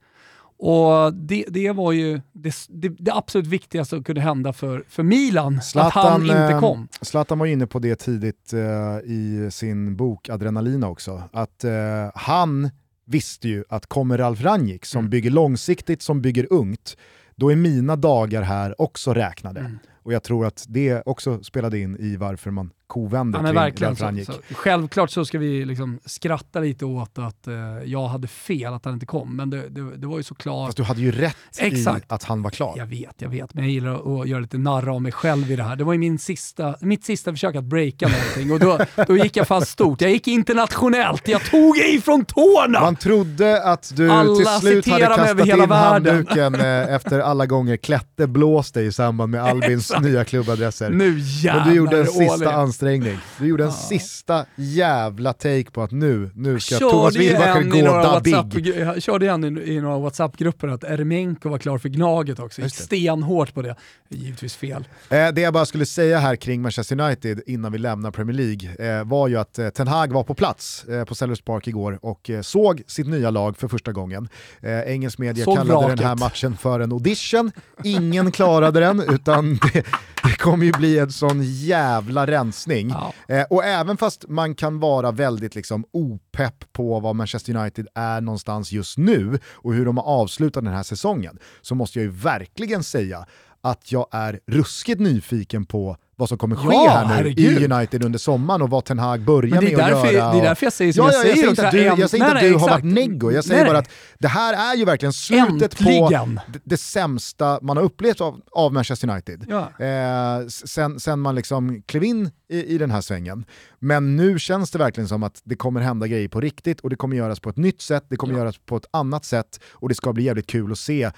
Speaker 2: Och det, det var ju det, det, det, absolut viktigaste som kunde hända för, för Milan, Zlatan, att han inte eh, kom.
Speaker 1: Zlatan var inne på det tidigt uh, i sin bok Adrenalina också, att uh, han visste ju att kommer Ralf Rangnick som mm. bygger långsiktigt, som bygger ungt, då är mina dagar här också räknade. Mm. Och jag tror att det också spelade in i varför man kovänder ja, verkligen, Ralf
Speaker 2: så, så, Självklart så ska vi liksom skratta lite åt att uh, jag hade fel att han inte kom, men det, det, det var ju såklart...
Speaker 1: Fast du hade ju rätt Exakt. i att han var klar.
Speaker 2: Jag vet, jag vet, men jag gillar att göra lite narr av mig själv i det här. Det var ju min sista, mitt sista försök att breaka någonting och då, då gick jag fast stort. Jag gick internationellt, jag tog i från tårna!
Speaker 1: Man trodde att du alla till slut hade kastat in handduken eh, efter alla gånger Klette blåste i samband med Albins nya klubbadresser.
Speaker 2: Nu jävlar
Speaker 1: Men du gjorde en sista ansträngning. Du gjorde en sista jävla take på att nu, nu ska Thomas Wilbacher gå da big.
Speaker 2: Jag körde igen i, i några WhatsApp-grupper att Eremenko var klar för Gnaget också. Gick stenhårt på det. Givetvis fel.
Speaker 1: Eh, det jag bara skulle säga här kring Manchester United innan vi lämnar Premier League eh, var ju att eh, Ten Hag var på plats eh, på Sellers Park igår och eh, såg sitt nya lag för första gången. Eh, engelsk media såg kallade vraket. den här matchen för en audition. Ingen klarade den utan det, det kommer ju bli en sån jävla rensning. Ja. Eh, och även fast man kan vara väldigt liksom opepp på vad Manchester United är någonstans just nu och hur de har avslutat den här säsongen, så måste jag ju verkligen säga att jag är ruskigt nyfiken på vad som kommer ske ja, här nu herregud. i United under sommaren och vad Ten Hag börjar med att göra.
Speaker 2: Och... Det är därför jag säger som ja, jag, jag säger.
Speaker 1: Inte att du, jag säger inte att du har varit neggo, jag säger nej, bara att det här är ju verkligen slutet Äntligen. på det, det, sämsta man har upplevt av, av Manchester United. Ja. Eh, sen, sen man liksom klev in i, i den här svängen. Men nu känns det verkligen som att det kommer hända grejer på riktigt och det kommer göras på ett nytt sätt, det kommer ja. göras på ett annat sätt och det ska bli jävligt kul att se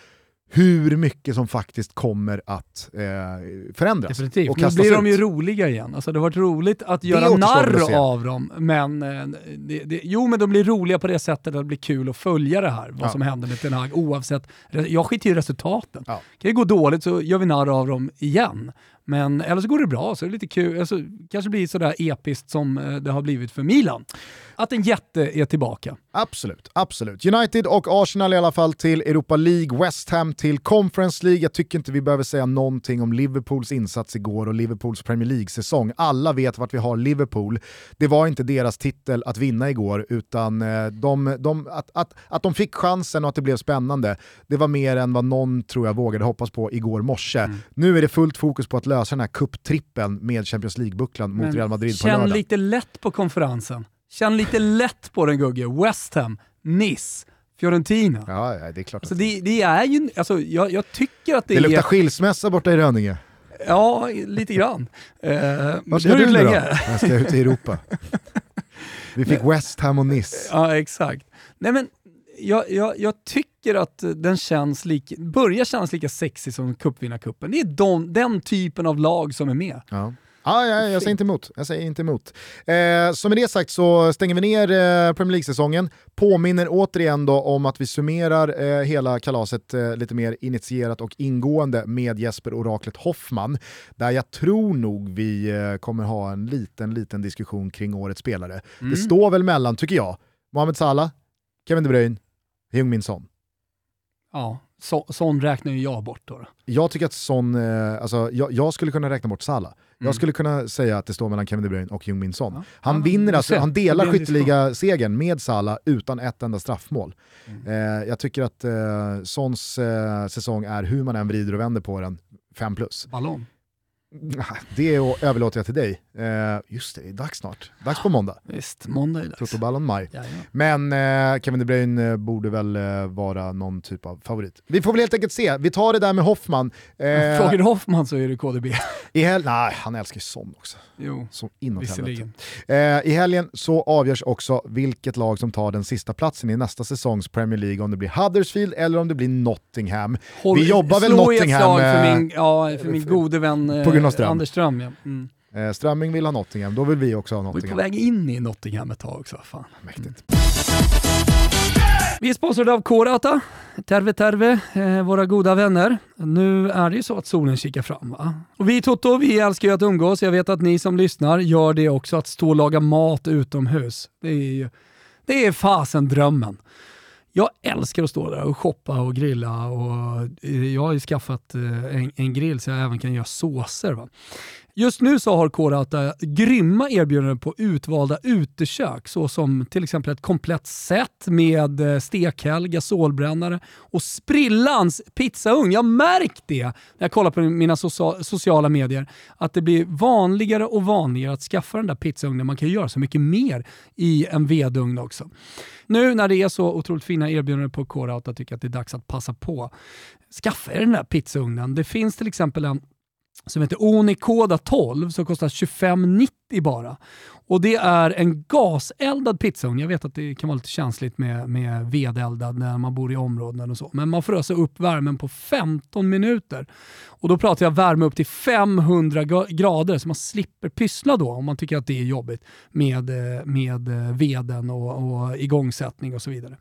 Speaker 1: hur mycket som faktiskt kommer att eh, förändras.
Speaker 2: Definitivt. Och nu blir de ju roliga igen. Alltså, det har varit roligt att göra narr av dem, men, eh, det, det, jo, men de blir roliga på det sättet att det blir kul att följa det här, vad ja. som händer med Ten Hag, oavsett. Jag skiter i resultaten. Ja. Kan det gå dåligt så gör vi narr av dem igen. Men eller så går det bra, så är det lite kul. Alltså, kanske blir sådär episkt som eh, det har blivit för Milan. att en jätte är tillbaka.
Speaker 1: Absolut, absolut. United och Arsenal i alla fall till Europa League, West Ham till Conference League. Jag tycker inte vi behöver säga någonting om Liverpools insats igår och Liverpools Premier League-säsong. Alla vet vart vi har Liverpool. Det var inte deras titel att vinna igår, utan eh, de, de, att, att, att de fick chansen och att det blev spännande, det var mer än vad någon tror jag vågade hoppas på igår morse. Mm. Nu är det fullt fokus på att lösa den här cuptrippen med Champions League-bucklan mot Real Madrid på lördag.
Speaker 2: Känn lite lätt på konferensen. Känn lite lätt på den Gugge. West Ham, Nice, Fiorentina.
Speaker 1: Ja, ja, det är klart.
Speaker 2: Alltså, det, det, är ju, alltså, jag, jag tycker att det,
Speaker 1: det
Speaker 2: är...
Speaker 1: Det luktar skilsmässa borta i Rönninge.
Speaker 2: Ja, lite grann.
Speaker 1: Uh, Vart ska du nu då? Jag ska ut i Europa. Vi fick West Ham och Nice.
Speaker 2: Ja, exakt. Nej men, jag, jag, jag tycker att den känns lik, börjar kännas lika sexig som cupvinnarcupen. Det är de, den typen av lag som är med.
Speaker 1: Ja. Ah, ja, jag säger inte emot. Jag säger inte emot. Eh, så med det sagt så stänger vi ner eh, Premier League-säsongen. Påminner återigen då om att vi summerar eh, hela kalaset eh, lite mer initierat och ingående med Jesper Oraklet Hoffman. Där jag tror nog vi eh, kommer ha en liten, liten diskussion kring årets spelare. Mm. Det står väl mellan, tycker jag, Mohamed Salah, Kevin De Bruyne, Heung-Min Son.
Speaker 2: Ja, så, sån räknar ju jag bort då. då.
Speaker 1: Jag tycker att sån, eh, alltså, jag, jag, skulle kunna räkna bort Salah. Mm. Jag skulle kunna säga att det står mellan Kevin De Bruyne och Jung-Min Son. Ja. Han ja, vinner alltså, han delar skytteliga-segern med Salah utan ett enda straffmål. Mm. Eh, jag tycker att eh, Sons eh, säsong är, hur man än vrider och vänder på den, 5 plus.
Speaker 2: Ballon.
Speaker 1: Det överlåter jag till dig. Eh, just det, det är dags snart. Dags på måndag.
Speaker 2: Visst, måndag är dags.
Speaker 1: Toto Ballon Maj. Men eh, Kevin De Bruyne eh, borde väl vara någon typ av favorit. Vi får väl helt enkelt se. Vi tar det där med Hoffman.
Speaker 2: Eh, Frågar du Hoffman så är det KDB.
Speaker 1: I hel Nej, han älskar ju sån också.
Speaker 2: Jo,
Speaker 1: så visserligen. Eh, I helgen så avgörs också vilket lag som tar den sista platsen i nästa säsongs Premier League, om det blir Huddersfield eller om det blir Nottingham.
Speaker 2: Håll,
Speaker 1: Vi jobbar väl Nottingham... Slå ett slag
Speaker 2: för min, ja, för min gode vän eh, Ström. Anders Ström. Ja. Mm.
Speaker 1: Eh, Strömming vill ha Nottingham, då vill vi också ha Nottingham.
Speaker 2: Vi är på väg in i Nottingham ett tag också. Fan.
Speaker 1: Mäktigt.
Speaker 2: Vi är sponsrade av K-Rauta, Terve Terve, eh, våra goda vänner. Nu är det ju så att solen kikar fram. Va? Och vi Toto, vi älskar ju att umgås. Jag vet att ni som lyssnar gör det också, att stå och laga mat utomhus. Det är ju, det är fasen drömmen. Jag älskar att stå där och shoppa och grilla och eh, jag har ju skaffat eh, en, en grill så jag även kan göra såser. Va? Just nu så har K-Rauta grymma erbjudanden på utvalda utekök såsom till exempel ett komplett set med eh, stekhäll, gasolbrännare och sprillans pizzaugn. Jag märkt det när jag kollar på mina sociala medier att det blir vanligare och vanligare att skaffa den där pizzaugnen. Man kan ju göra så mycket mer i en vedugn också. Nu när det är så otroligt fina erbjudanden på K-Rauta tycker jag att det är dags att passa på. Skaffa er den där pizzaugnen. Det finns till exempel en som heter Onikoda 12 som kostar 25,90 bara. Och det är en gaseldad pizzaugn. Jag vet att det kan vara lite känsligt med, med vedeldad när man bor i områden och så. Men man får ösa upp värmen på 15 minuter. Och då pratar jag värme upp till 500 grader så man slipper pyssla då om man tycker att det är jobbigt med, eh, med eh, veden och, och igångsättning och så vidare.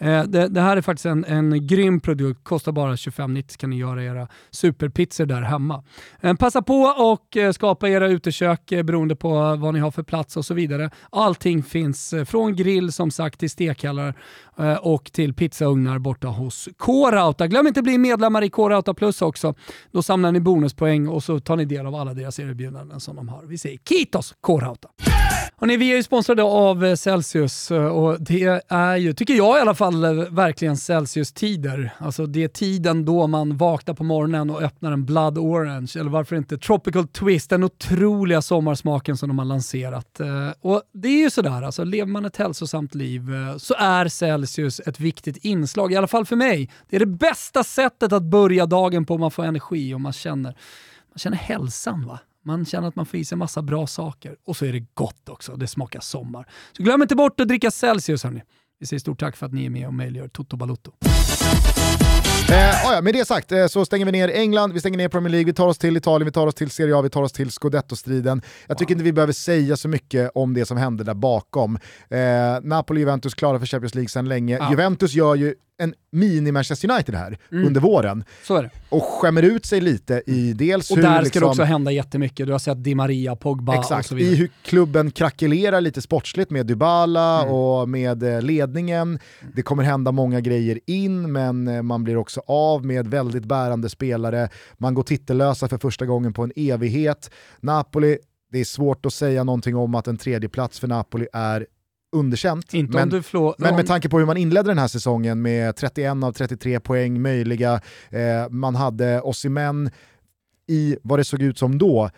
Speaker 2: Eh, det, det, här är faktiskt en, en grym produkt, kostar bara 25,90 kan ni göra era superpizzor där hemma. Eh, passa på och eh, skapa era utekök eh, beroende på vad ni har för plats och så vidare. Allting finns eh, från grill som sagt till stekhallar eh, och till pizzaugnar borta hos K-Rauta. Glöm inte att bli medlemmar i K-Rauta Plus också. Då samlar ni bonuspoäng och så tar ni del av alla deras erbjudanden som de har. Vi säger Kitos K-Rauta! Hörrni, vi är ju sponsrade av eh, Celsius och det är ju, tycker jag i alla fall, eh, verkligen Celsius-tider. Alltså det är tiden då man vaknar på morgonen och öppnar en Blood Orange, eller varför inte Tropical Twist, den otroliga sommarsmaken som de har lanserat. Eh, och det är ju sådär, alltså lever man ett hälsosamt liv eh, så är Celsius ett viktigt inslag, i alla fall för mig. Det är det bästa sättet att börja dagen på, man får energi och man känner, man känner hälsan. va? Man känner att man får i sig massa bra saker. Och så är det gott också. Det smakar sommar. Så glöm inte bort att dricka Celsius hörni. Vi säger stort tack för att ni är med och möjliggör Toto Balotto.
Speaker 1: Eh, ja, med det sagt eh, så stänger vi ner England, vi stänger ner Premier League, vi tar oss till Italien, vi tar oss till Serie A, vi tar oss till Scudetto-striden. Jag tycker inte vi behöver säga så mycket om det som hände där bakom. Eh, Napoli och Juventus klara för Champions League sedan länge. Ja. Juventus gör ju en mini-Manchester United här mm. under våren. Och skämmer ut sig lite i dels
Speaker 2: och
Speaker 1: hur...
Speaker 2: Och där ska
Speaker 1: liksom,
Speaker 2: det också hända jättemycket. Du har sett Di Maria, Pogba
Speaker 1: exakt,
Speaker 2: och så vidare.
Speaker 1: i hur klubben krackelerar lite sportsligt med Dybala mm. och med eh, ledningen. Mm. Det kommer hända många grejer in, men eh, man blir också av med väldigt bärande spelare. Man går titellösa för första gången på en evighet. Napoli, det är svårt att säga någonting om att en tredje plats för Napoli är underkänt.
Speaker 2: Inte
Speaker 1: men,
Speaker 2: om du flå,
Speaker 1: men med tanke på hur man inledde den här säsongen med 31 av 33 poäng möjliga, eh, man hade Osimhen i vad det såg ut som då,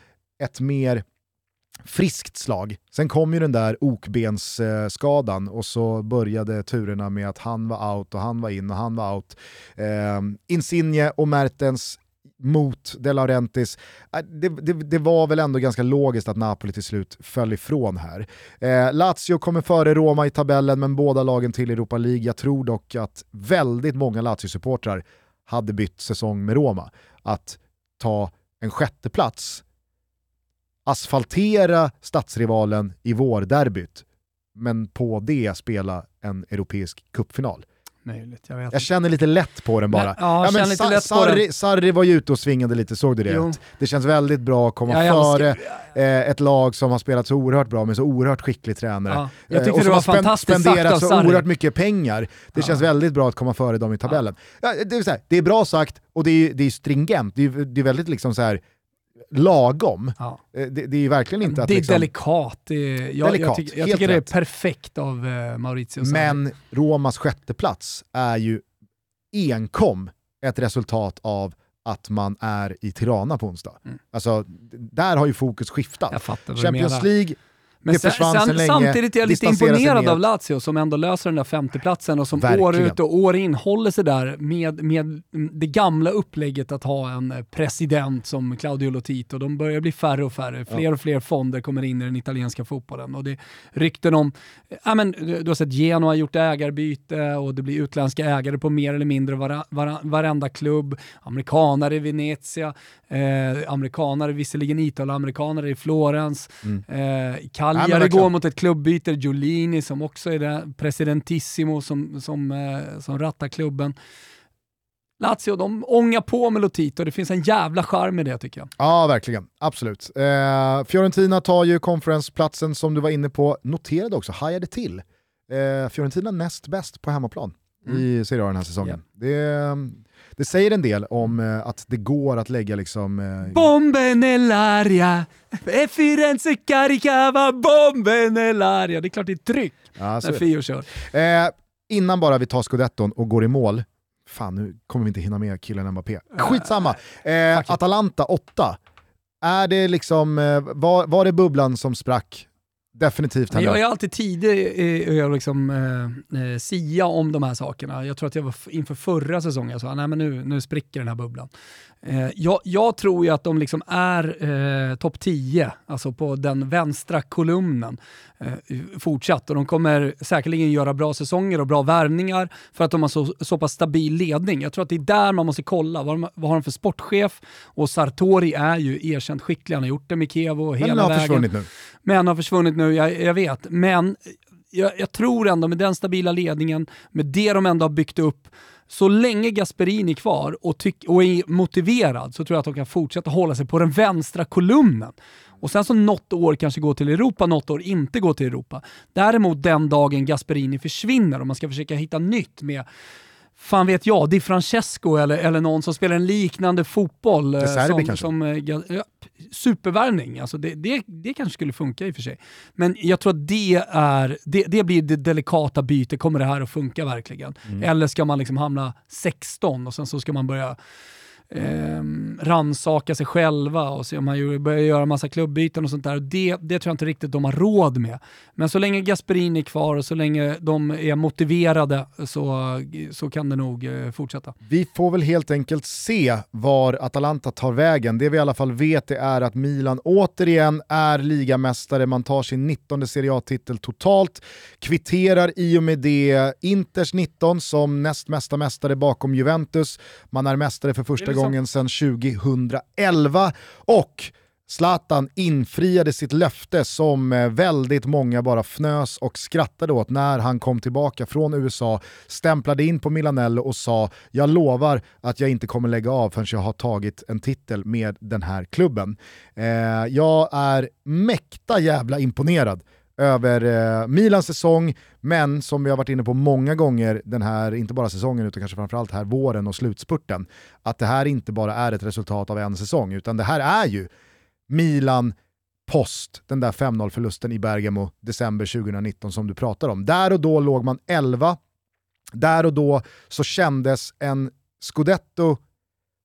Speaker 1: ett mer friskt slag. Sen kom ju den där okbensskadan och så började turerna med att han var out och han var in och han var out. Eh, Insigne och Mertens mot De Laurentiis. Äh, det, det, det, var väl ändå ganska logiskt att Napoli till slut föll ifrån här. Eh, Lazio kommer före Roma i tabellen men båda lagen till Europa League. Jag tror dock att väldigt många Lazio-supportrar hade bytt säsong med Roma. Att ta en sjätteplats, asfaltera stadsrivalen i vårderbyt, men på det spela en europeisk cupfinal
Speaker 2: möjligt. Jag,
Speaker 1: jag känner lite lätt på den bara. Nej,
Speaker 2: ja, ja, men lite lätt Sarri,
Speaker 1: på Sarri var ju ute och svingade lite, såg du det? Det känns väldigt bra att komma ja, före eh, ett lag som har spelat så oerhört bra med så oerhört skicklig tränare. Ja,
Speaker 2: jag eh, och som har
Speaker 1: spenderat så oerhört mycket pengar. Det känns väldigt bra att komma före dem i tabellen. det, är här, det är bra sagt och det är, det är stringent, det är, det är väldigt liksom så här lagom. Ja. Eh, det, det, är verkligen inte att...
Speaker 2: Det är
Speaker 1: liksom,
Speaker 2: delikat. Det är, jag, delikat. jag, tycker, jag tycker det är perfekt av uh, Maurizio
Speaker 1: Sarri. Men Romas sjätteplats är ju enkom ett resultat av att man är i Tirana på onsdag. Mm. Alltså, där har ju fokus skiftat. Champions League
Speaker 2: men sen, sen, samtidigt är jag lite imponerad av Lazio som ändå löser den där femteplatsen och som Verkligen. år ut och år in håller sig där med, med det gamla upplägget att ha en president som Claudio Lotito. De börjar bli färre och färre. Fler ja. och fler fonder kommer in i den italienska fotbollen. Och det rykten om, ja, men, du har sett Genoa har gjort ägarbyte och det blir utländska ägare på mer eller mindre var, var, varenda klubb. Amerikanare i Venezia, eh, amerikanare, visserligen italo-amerikanare i Florens. Mm. Eh, Cagliari går mot ett klubbyte, Giolini som också är det, presidentissimo som, som, eh, som rattar klubben. Lazio, de ångar på med Lotito, det finns en jävla charm i det tycker jag.
Speaker 1: Ja, verkligen. Absolut. Eh, Fiorentina tar ju konferensplatsen som du var inne på, noterade också, hajade till. Eh, Fiorentina näst bäst på hemmaplan mm. i Serie A den här säsongen. Yeah. Det, det säger en del om eh, att det går att lägga liksom... Eh...
Speaker 2: Bomben nell'aria, e Firenze caricava bomben nell'aria. Det är klart det är tryck ja, när Fio kör.
Speaker 1: Eh, innan bara vi tar scudetton och går i mål, fan nu kommer vi inte hinna med killen Mbappé. Skitsamma! Eh, Atalanta 8. Är det liksom, eh, var, var det bubblan som sprack Definitivt.
Speaker 2: Men jag är alltid tidig i att liksom, eh, eh, sia om de här sakerna. Jag tror att jag var inför förra säsongen, jag sa att nu, nu spricker den här bubblan. Eh, jag, jag, tror ju att de liksom är eh, topp 10, alltså på den vänstra kolumnen eh, fortsatt. Och de kommer säkerligen göra bra säsonger och bra värvningar för att de har så, så pass stabil ledning. Jag tror att det är där man måste kolla. Vad, vad har de för sportchef? Och Sartori är ju erkänt skicklig. Han har gjort det med Kevo hela vägen. Men han har försvunnit nu. Men har försvunnit nu, jag, jag vet. Men jag, jag, tror ändå med den stabila ledningen, med det de ändå har byggt upp, så länge Gasperini är kvar och, tyck, och är motiverad så tror jag att de kan fortsätta hålla sig på den vänstra kolumnen. Och sen så något år kanske gå till Europa, något år inte gå till Europa. Däremot den dagen Gasperini försvinner och man ska försöka hitta nytt med fan vet jag, Di Francesco eller, eller någon som spelar en liknande fotboll.
Speaker 1: Eh, som, kanske?
Speaker 2: Som, eh, ja, supervärvning, alltså det, det, det kanske skulle funka i och för sig. Men jag tror att det, är, det, det blir det delikata bytet, kommer det här att funka verkligen? Mm. Eller ska man liksom hamna 16 och sen så ska man börja eh, ransaka sig själva och se om man börjar göra massa klubbyten och sånt där. Det, det tror jag inte riktigt de har råd med. Men så länge Gasperini är kvar och så länge de är motiverade så, så kan det nog eh, fortsätta.
Speaker 1: Vi får väl helt enkelt se var Atalanta tar vägen. Det vi i alla fall vet är att Milan återigen är ligamästare. Man tar sin 19 Serie A-titel totalt, kvitterar i och med det Inters 19 som näst mesta mästare bakom Juventus. Man är mästare för första gången sedan 2011 och Zlatan infriade sitt löfte som eh, väldigt många bara fnös och skrattade åt när han kom tillbaka från USA, stämplade in på Milanello och sa “Jag lovar att jag inte kommer lägga av förrän jag har tagit en titel med den här klubben”. Eh, jag är mäkta jävla imponerad över eh, Milans säsong, men som vi har varit inne på många gånger den här, inte bara säsongen utan kanske framförallt här våren och slutspurten, att det här inte bara är ett resultat av en säsong, utan det här är ju Milan post den där 5-0-förlusten i Bergamo december 2019 som du pratar om. Där och då låg man 11, där och då så kändes en scudetto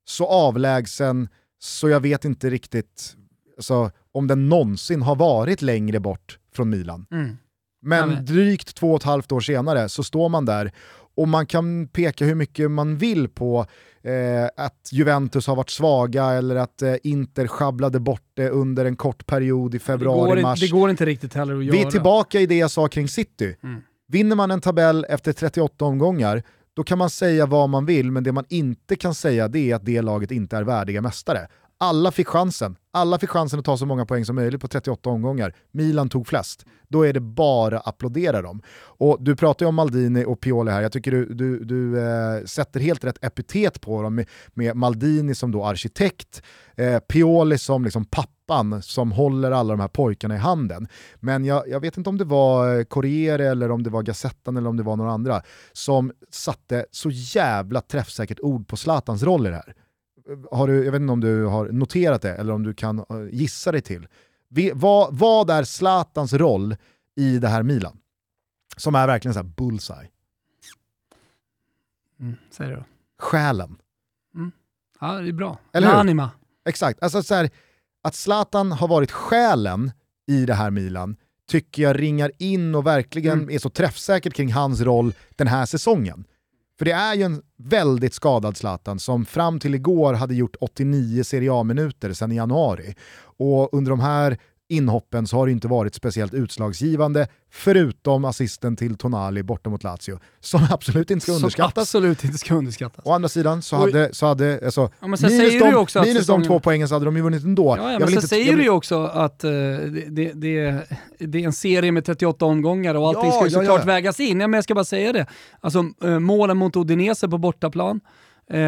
Speaker 1: så avlägsen så jag vet inte riktigt alltså, om den någonsin har varit längre bort från Milan. Mm. Men drygt två och ett halvt år senare så står man där och man kan peka hur mycket man vill på eh, att Juventus har varit svaga eller att eh, Inter sjabblade bort det under en kort period i februari-mars.
Speaker 2: Det, det, går inte riktigt heller att göra.
Speaker 1: Vi är tillbaka i det jag sa kring City. Mm. Vinner man en tabell efter 38 omgångar, då kan man säga vad man vill, men det man inte kan säga det är att det laget inte är värdiga mästare. Alla fick chansen. Alla fick chansen att ta så många poäng som möjligt på 38 omgångar. Milan tog flest. Då är det bara att applådera dem. Och du pratar ju om Maldini och Pioli här, jag tycker du, du, du eh, sätter helt rätt epitet på dem med, med Maldini som då arkitekt, eh, Pioli som liksom pappan som håller alla de här pojkarna i handen. Men jag, jag vet inte om det var eh, Corriere eller om det var Gazettan eller om det var några andra som satte så jävla träffsäkert ord på Zlatans roll i det här har du, jag vet inte om du har noterat det eller om du kan eh, gissa dig till. Vi, vad, vad är Zlatans roll i det här Milan? Som är verkligen så här bullseye.
Speaker 2: Mm, säg det då.
Speaker 1: Själen.
Speaker 2: Mm. Ja, det är bra. Eller hur? Anima.
Speaker 1: Exakt. Alltså så här, att Zlatan har varit själen i det här Milan tycker jag ringar in och verkligen mm. är så träffsäkert kring hans roll den här säsongen. För det är ju en väldigt skadad Zlatan som fram till igår hade gjort 89 Serie A-minuter sedan i januari. Och under de här inhoppen så har det inte varit speciellt utslagsgivande, förutom assisten till Tonali borta mot Lazio, som absolut inte ska underskattas.
Speaker 2: Som absolut inte ska underskattas.
Speaker 1: Å andra sidan så hade, så hade alltså, ja, minus, de, minus säsongen... de två poängen så hade de ju vunnit ändå.
Speaker 2: Ja, ja, men sen säger du ju också att uh, det, det, det, är en serie med 38 omgångar och allting ja, ska ju såklart ja, vägas in. Ja, men jag ska bara säga det. Alltså, uh, målen mot Udinese på bortaplan, uh,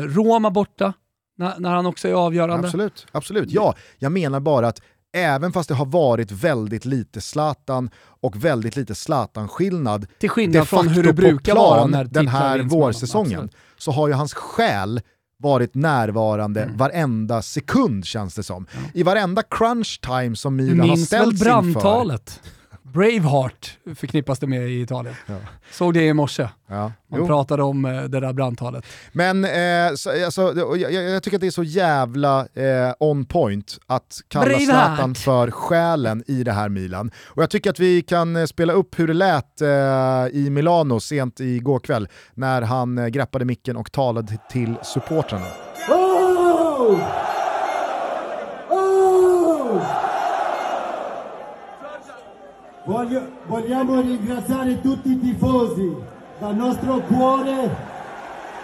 Speaker 2: Roma borta, när, när han också är avgörande.
Speaker 1: Absolut, absolut. Ja, jag menar bara att även fast det har varit väldigt lite Zlatan och väldigt lite Zlatan-skillnad
Speaker 2: Till skillnad från hur det brukar vara när
Speaker 1: den här vårsäsongen, så har ju hans själ varit närvarande mm. varenda sekund känns det som. Ja. I varenda crunch time som Milan har ställts inför. Du minns väl brandtalet?
Speaker 2: Braveheart förknippas det med i Italien. Ja. Såg det i morse. Ja. Man jo. pratade om eh, det där brandtalet.
Speaker 1: Men eh, så, alltså, jag, jag, tycker att det är så jävla eh, on point att kalla Braveheart. Zlatan för själen i det här Milan. Och jag tycker att vi kan eh, spela upp hur det lät eh, i Milano sent igår kväll när han eh, greppade micken och talade till supportrarna. Oh!
Speaker 3: Voglio, vogliamo ringraziare tutti i tifosi dal nostro cuore.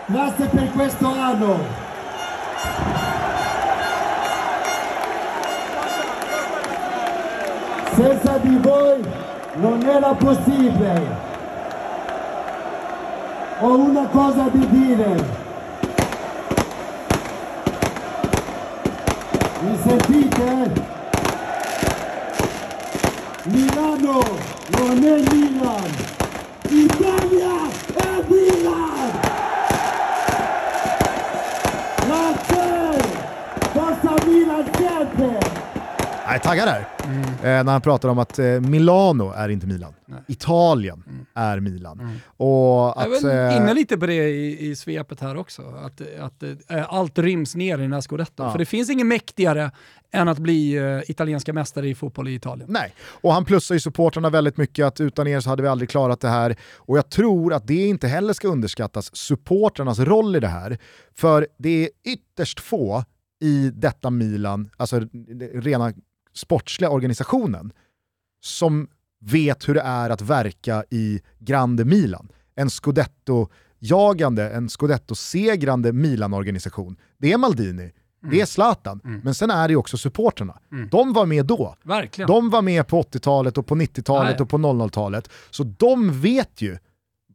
Speaker 3: Grazie per questo anno. Senza di voi non era possibile. Ho una cosa da dire. Mi sentite? Milano non è Milan, Italia è Milan! Grazie! Forza Milan sempre!
Speaker 1: Jag är taggad där. Mm. Eh, när han pratar om att eh, Milano är inte Milan. Nej. Italien mm. är Milan. Mm. Och att,
Speaker 2: jag är eh, inne lite på det i, i svepet här också. Att, att eh, allt ryms ner i den här scudetton. Ja. För det finns inget mäktigare än att bli uh, italienska mästare i fotboll i Italien.
Speaker 1: Nej, och han plussar ju supportrarna väldigt mycket att utan er så hade vi aldrig klarat det här. Och jag tror att det inte heller ska underskattas, supportrarnas roll i det här. För det är ytterst få i detta Milan, alltså rena sportsliga organisationen som vet hur det är att verka i Grande Milan. En scudetto-jagande, en scudetto-segrande Milan-organisation. Det är Maldini, det är Zlatan, men sen är det ju också supporterna. De var med då.
Speaker 2: Verkligen.
Speaker 1: De var med på 80-talet och på 90-talet
Speaker 2: Nej.
Speaker 1: och på 00-talet. Så de vet ju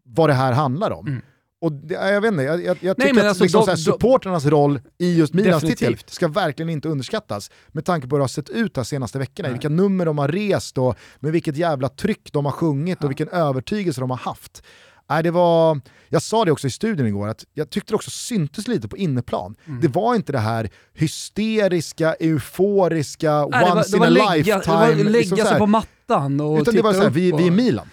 Speaker 1: vad det här handlar om. Och det, jag vet inte, jag, jag, jag tycker
Speaker 2: men
Speaker 1: att
Speaker 2: alltså,
Speaker 1: liksom
Speaker 2: de-
Speaker 1: supporternas roll i just Milans titel
Speaker 2: Definitivt.
Speaker 1: ska verkligen inte underskattas. Med tanke på hur det har sett ut de senaste veckorna, vilka nummer de har rest och med vilket jävla tryck de har sjungit och vilken övertygelse de har haft. Nej, det var, jag sa det också i studion igår, att jag tyckte det också syntes lite på inneplan.
Speaker 2: Mm.
Speaker 1: Det var inte det här hysteriska, euforiska,
Speaker 2: Nej, var,
Speaker 1: once in a
Speaker 2: lägga,
Speaker 1: lifetime.
Speaker 2: det var lägga
Speaker 1: liksom
Speaker 2: sig på mattan och
Speaker 1: Utan det var såhär, vi, vi är Milan.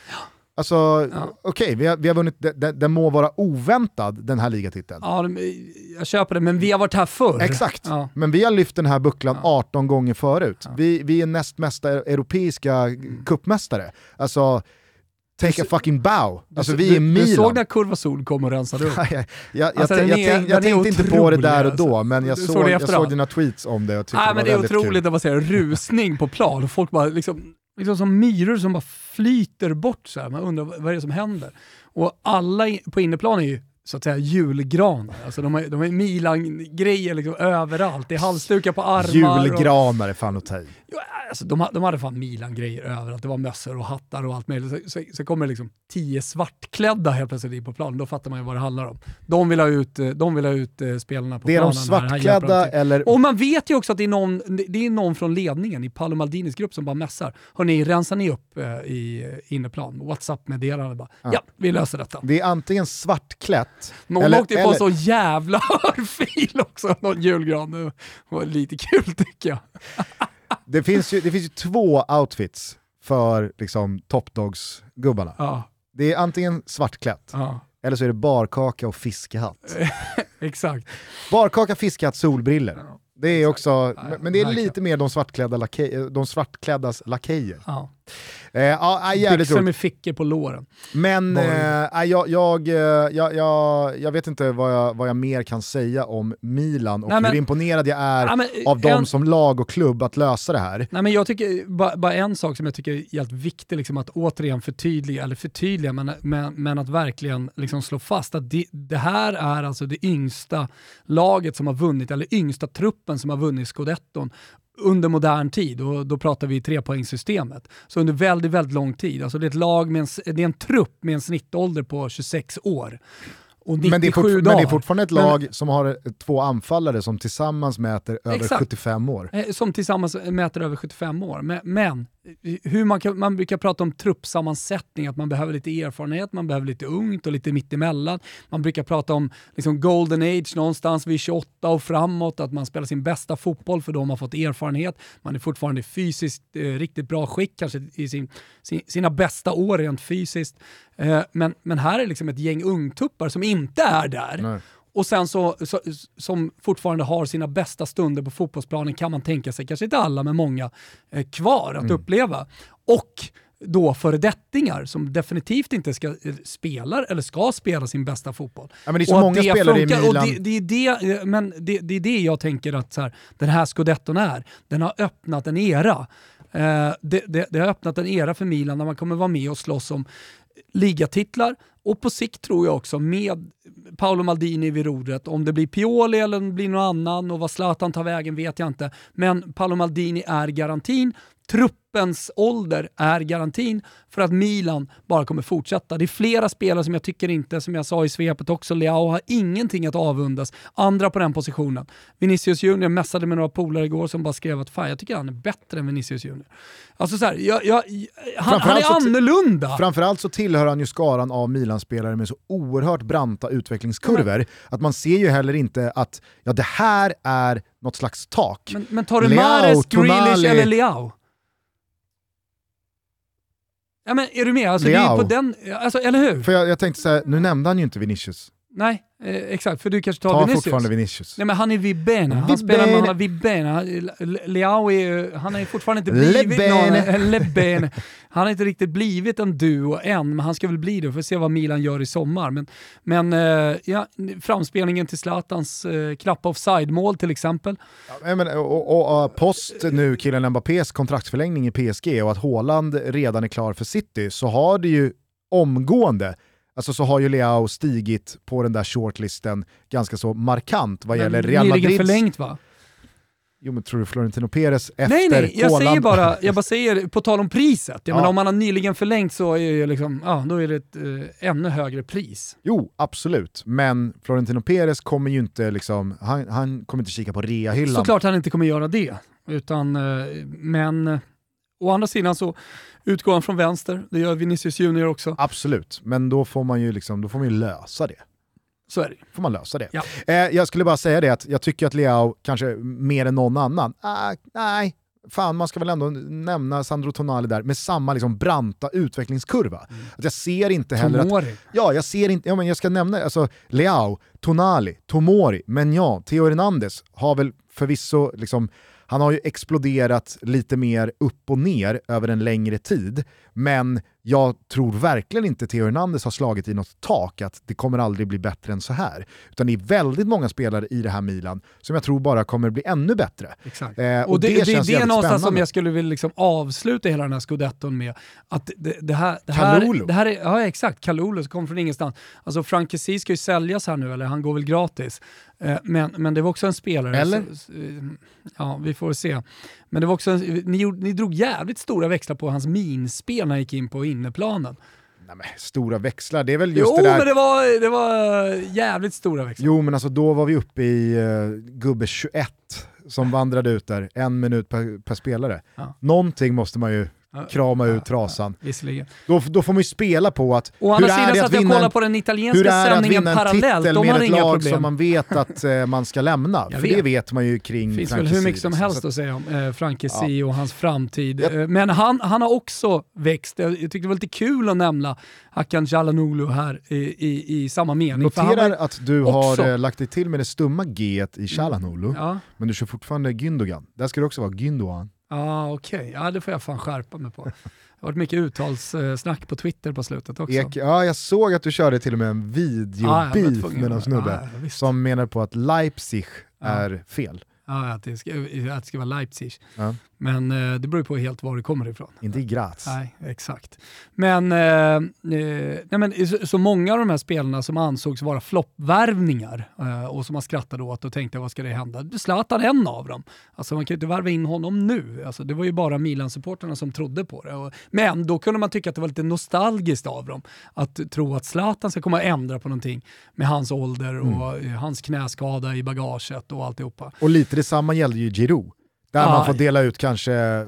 Speaker 1: Alltså, okej, vi, har, vi har vunnit, den- den, må vara oväntad den här ligatiteln.
Speaker 2: Ja, jag köper det, men vi har varit här förr.
Speaker 1: Exakt,
Speaker 2: Ja.
Speaker 1: men vi har lyft den här bucklan 18 gånger förut. Vi, vi är näst mesta europeiska
Speaker 2: Mm.
Speaker 1: kuppmästare. Alltså, take a fucking bow. Alltså
Speaker 2: du,
Speaker 1: vi är Milan.
Speaker 2: du såg när Kurva Sol kom och rensade upp?
Speaker 1: jag, jag,
Speaker 2: Alltså,
Speaker 1: jag, jag,
Speaker 2: är-
Speaker 1: tänk, jag tänkte inte på det där och då,
Speaker 2: alltså.
Speaker 1: men jag såg,
Speaker 2: såg
Speaker 1: jag såg dina tweets om det och tyckte
Speaker 2: Nej,
Speaker 1: det
Speaker 2: men
Speaker 1: var
Speaker 2: det är
Speaker 1: väldigt
Speaker 2: otroligt
Speaker 1: kul.
Speaker 2: när man rusning på plan och folk bara liksom, liksom som myror som bara flyter bort så här. Man undrar vad är det som händer? Och alla på inneplan är ju så att säga julgranar. Alltså de har, de har Milan-grejer liksom överallt. Det är halsdukar på armar. Och,
Speaker 1: Julgranar är fan att ta i.
Speaker 2: Alltså de, de hade fan Milan-grejer överallt. Det var mössor och hattar och allt möjligt. Så, så, så kommer det liksom tio svartklädda helt plötsligt in på planen. Då fattar man ju vad det handlar om. De vill ha ut, eh, de vill ha ut eh, spelarna på
Speaker 1: Det är
Speaker 2: planen. de
Speaker 1: svartklädda eller
Speaker 2: Och man vet ju också att det är någon, det är någon från ledningen i Paolo Maldinis grupp som bara mässar. Hörni, rensar ni upp eh, i inneplan? Whatsapp-meddelande bara. Ja. vi löser detta.
Speaker 1: det är antingen svartklätt
Speaker 2: Någon
Speaker 1: eller,
Speaker 2: åkte ju på så jävla örfil också, någon julgran. Det var lite kul tycker jag.
Speaker 1: det, finns ju, det finns ju två outfits för liksom, Top-Dogs-gubbarna.
Speaker 2: Ja,
Speaker 1: Det är antingen svartklätt,
Speaker 2: ja,
Speaker 1: eller så är det barkaka och fiskehatt.
Speaker 2: exakt.
Speaker 1: Barkaka, fiskehatt, solbriller.
Speaker 2: Ja.
Speaker 1: Det är också, men- det är lite mer de svartklädda lake, de svartkläddas lakejer.
Speaker 2: Ja.
Speaker 1: Eh, ja, jävligt
Speaker 2: Byxor
Speaker 1: roligt.
Speaker 2: med fickor på låren.
Speaker 1: Men eh, jag, jag, eh, jag, jag, jag vet inte vad jag, vad jag mer kan säga om Milan och
Speaker 2: Nej, men-
Speaker 1: hur imponerad jag är
Speaker 2: Ja, men,
Speaker 1: av dem
Speaker 2: en-
Speaker 1: som lag och klubb att lösa det här.
Speaker 2: Nej, men jag tycker bara, bara en sak som jag tycker är helt viktig liksom, att återigen förtydliga, eller förtydliga, men, men, men att verkligen liksom slå fast att det, det här är alltså det yngsta laget som har vunnit, eller yngsta truppen som har vunnit scudetton under modern tid och då pratar vi trepoängssystemet. Så under väldigt, väldigt lång tid. Alltså det är ett lag med en, det är en trupp med en snittålder på 26 år. Och 97
Speaker 1: Men det, men det är fortfarande ett
Speaker 2: Men-
Speaker 1: lag som har eh, två anfallare som tillsammans mäter över
Speaker 2: Exakt.
Speaker 1: 75 år.
Speaker 2: Eh, Som tillsammans mäter över 75 år. Men, men hur man, kan, man brukar prata om truppsammansättning, att man behöver lite erfarenhet, man behöver lite ungt och lite mittemellan. Man brukar prata om liksom golden age någonstans vid 28 och framåt, att man spelar sin bästa fotboll för då har man fått erfarenhet. Man är fortfarande fysiskt eh, riktigt bra skick, kanske i sin, sin, sina bästa år rent fysiskt. Eh, men, men här är liksom ett gäng ungtuppar som inte är där.
Speaker 1: Nej.
Speaker 2: Och sen så, så, som fortfarande har sina bästa stunder på fotbollsplanen kan man tänka sig, kanske inte alla men många, eh, kvar att uppleva. Och då föredettingar som definitivt inte ska eh, spela eller ska spela sin bästa fotboll.
Speaker 1: Ja, men det är så
Speaker 2: Och
Speaker 1: många spelare i
Speaker 2: funkar.
Speaker 1: Milan.
Speaker 2: Och det, det, är det, eh, men det, det är det jag tänker att så här, den här scudetton är. Den har öppnat en era. Eh, det, det, det har öppnat en era för Milan där man kommer vara med och slåss om ligatitlar och på sikt tror jag också med Paolo Maldini vid rodret, om det blir Pioli eller om det blir någon annan och vad Zlatan tar vägen vet jag inte. Men Paolo Maldini är garantin. Truppens ålder är garantin för att Milan bara kommer fortsätta. Det är flera spelare som jag tycker inte, som jag sa i svepet också, Leao har ingenting att avundas andra på den positionen. Vinicius Junior mässade med några polare igår som bara skrev att fan jag tycker han är bättre än Vinicius Junior. Alltså så här, jag, jag, han, han är annorlunda.
Speaker 1: Framförallt så tillhör han ju skaran av Milan-spelare med så oerhört branta utvecklingskurvor att man ser ju heller inte att ja, det här är något slags tak.
Speaker 2: Men, men tar du
Speaker 1: Tonali-
Speaker 2: Grealish eller Leao? Ja men är du med? Alltså, det är på den, alltså, eller hur?
Speaker 1: För jag, jag tänkte så här, nu nämnde han ju inte Vinicius.
Speaker 2: Nej, eh, exakt. För du kanske tar
Speaker 1: Ta
Speaker 2: Vinicius.
Speaker 1: fortfarande Vinicius.
Speaker 2: Nej men han är Vibena. Han
Speaker 1: Vibene.
Speaker 2: spelar med har Vibena. Le- Leao är han har ju fortfarande inte blivit någon... Lebene. Han har inte riktigt blivit en duo än, men han ska väl bli det. Får se vad Milan gör i sommar. Men, men eh, ja, framspelningen till Zlatans eh, knappa offside-mål till exempel.
Speaker 1: Ja, men, och, och, och post nu killen Mbappés kontraktsförlängning i PSG och att Haaland redan är klar för City så har det ju omgående Alltså så har ju Leao stigit på den där shortlisten ganska så markant vad gäller
Speaker 2: Men
Speaker 1: Real
Speaker 2: nyligen
Speaker 1: Madrids...
Speaker 2: förlängt va?
Speaker 1: Jo men tror du Florentino Perez efter
Speaker 2: Nej nej, jag
Speaker 1: Haaland-
Speaker 2: säger bara, jag bara säger på tal om priset. Jag
Speaker 1: Ja.
Speaker 2: menar om man har nyligen förlängt så är det liksom, ja, då är det ett eh, ännu högre pris.
Speaker 1: Jo, absolut. Men Florentino Perez kommer ju inte liksom, han, han kommer inte kika på reahyllan.
Speaker 2: Såklart han inte kommer göra det. Utan, eh, men å andra sidan så utgår han från vänster, det gör Vinicius Junior också.
Speaker 1: Absolut, men då får man ju, liksom, då får man ju lösa det.
Speaker 2: Så är det.
Speaker 1: får man lösa det.
Speaker 2: Ja.
Speaker 1: Eh, jag skulle bara säga det att jag tycker att Leao, kanske mer än någon annan, ah, nej, fan man ska väl ändå nämna Sandro Tonali där med samma liksom branta utvecklingskurva. Att jag ser inte heller att...
Speaker 2: Tomori.
Speaker 1: Ja, jag ser inte, ja, men jag ska nämna, alltså Leao, Tonali, Tomori, Menjan, Theo Hernandez har väl förvisso liksom han har ju exploderat lite mer upp och ner över en längre tid, men jag tror verkligen inte Theo Hernandez har slagit i något tak, att det kommer aldrig bli bättre än så här. Utan det är väldigt många spelare i det här Milan som jag tror bara kommer bli ännu bättre.
Speaker 2: Exakt.
Speaker 1: Eh,
Speaker 2: och det, det, det
Speaker 1: känns
Speaker 2: är någonstans som
Speaker 1: spännande.
Speaker 2: jag skulle vilja liksom avsluta hela den här scudetton med. Att det, det här, det här,
Speaker 1: Kalulu.
Speaker 2: det här är, ja exakt, Kalulu som kommer från ingenstans. Alltså Frank Kessie ska ju säljas här nu, eller han går väl gratis. Eh, men, men det var också en spelare...
Speaker 1: Eller?
Speaker 2: Så, ja, vi får se. Men det var också en, ni, ni drog jävligt stora växlar på hans minspel när han gick in på inneplanen.
Speaker 1: Nej, men, stora växlar, det är väl just
Speaker 2: Jo,
Speaker 1: det där...
Speaker 2: men det var, det var jävligt stora växlar.
Speaker 1: Jo men alltså då var vi uppe i uh, gubbe 21 som vandrade ut där, en minut per, per spelare.
Speaker 2: Ja.
Speaker 1: Någonting måste man ju krama
Speaker 2: ja,
Speaker 1: ut trasan.
Speaker 2: Visserligen.
Speaker 1: Då, då får man ju spela på att
Speaker 2: Å andra
Speaker 1: hur är
Speaker 2: sidan
Speaker 1: det
Speaker 2: så
Speaker 1: att
Speaker 2: att jag
Speaker 1: vinna
Speaker 2: kollar
Speaker 1: en,
Speaker 2: på den
Speaker 1: hur
Speaker 2: italienska
Speaker 1: är det att
Speaker 2: sändningen
Speaker 1: vinna en
Speaker 2: parallellt,
Speaker 1: titel
Speaker 2: de
Speaker 1: med
Speaker 2: har
Speaker 1: ett
Speaker 2: inga
Speaker 1: lag
Speaker 2: problem.
Speaker 1: som man vet att eh, man ska lämna.
Speaker 2: Jag
Speaker 1: För det
Speaker 2: vet.
Speaker 1: vet man ju kring
Speaker 2: Det finns väl
Speaker 1: Frank
Speaker 2: hur mycket som helst att säga om eh, Frankesi och hans framtid.
Speaker 1: Japp.
Speaker 2: Eh, Men han, han har också växt. Jag, jag tyckte det var lite kul att nämna Hakan Calhanoglu här i, i, i samma mening.
Speaker 1: Noterar att du
Speaker 2: också-
Speaker 1: har eh, lagt dig till med det stumma G i Chalanoglu,
Speaker 2: Ja,
Speaker 1: men du kör fortfarande Gündogan. Där ska det också vara Gündogan.
Speaker 2: Ah, okej. Ja, det får jag fan skärpa mig på. Det har varit mycket uttalssnack på Twitter på slutet också.
Speaker 1: Ek, ja, jag såg att du körde till och med en videobeef
Speaker 2: tvungen
Speaker 1: med någon snubbe
Speaker 2: visst.
Speaker 1: som menar på att Leipzig är fel.
Speaker 2: Ja, att, det ska, att det ska vara Leipzig.
Speaker 1: Ja.
Speaker 2: Men eh, det beror ju på helt var det kommer ifrån.
Speaker 1: Inte i Graz.
Speaker 2: Nej, exakt. Men, eh, eh, nej, men så, så många av de här spelarna som ansågs vara floppvärvningar eh, och som man skrattade åt och tänkte vad ska det hända? Zlatan en av dem. Alltså man kan ju inte värva in honom nu. Alltså, det var ju bara Milan-supporterna som trodde på det. Och, men då kunde man tycka att det var lite nostalgiskt av dem att tro att Zlatan ska komma att ändra på någonting med hans ålder och eh, hans knäskada i bagaget och alltihopa.
Speaker 1: Och lite detsamma gällde ju Giroud. Där
Speaker 2: Aj.
Speaker 1: man får dela ut kanske,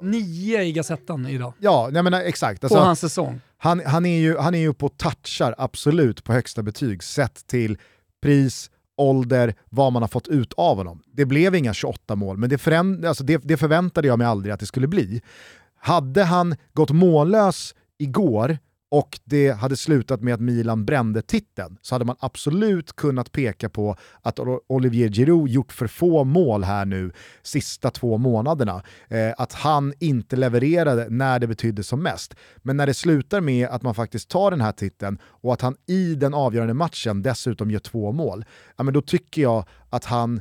Speaker 2: Nio i Gazettan idag,
Speaker 1: ja nej men exakt.
Speaker 2: på
Speaker 1: Alltså,
Speaker 2: hans säsong.
Speaker 1: han, han, är ju, han är ju och touchar absolut på högsta betyg sett till pris, ålder, vad man har fått ut av honom. Det blev inga 28 mål, men det, föränd- alltså det, det förväntade jag mig aldrig att det skulle bli. Hade han gått mållös igår och det hade slutat med att Milan brände titeln så hade man absolut kunnat peka på att Olivier Giroud gjort för få mål här nu sista två månaderna. Eh, att han inte levererade när det betydde som mest. Men när det slutar med att man faktiskt tar den här titeln och att han i den avgörande matchen dessutom gör två mål, ja, men då tycker jag att han,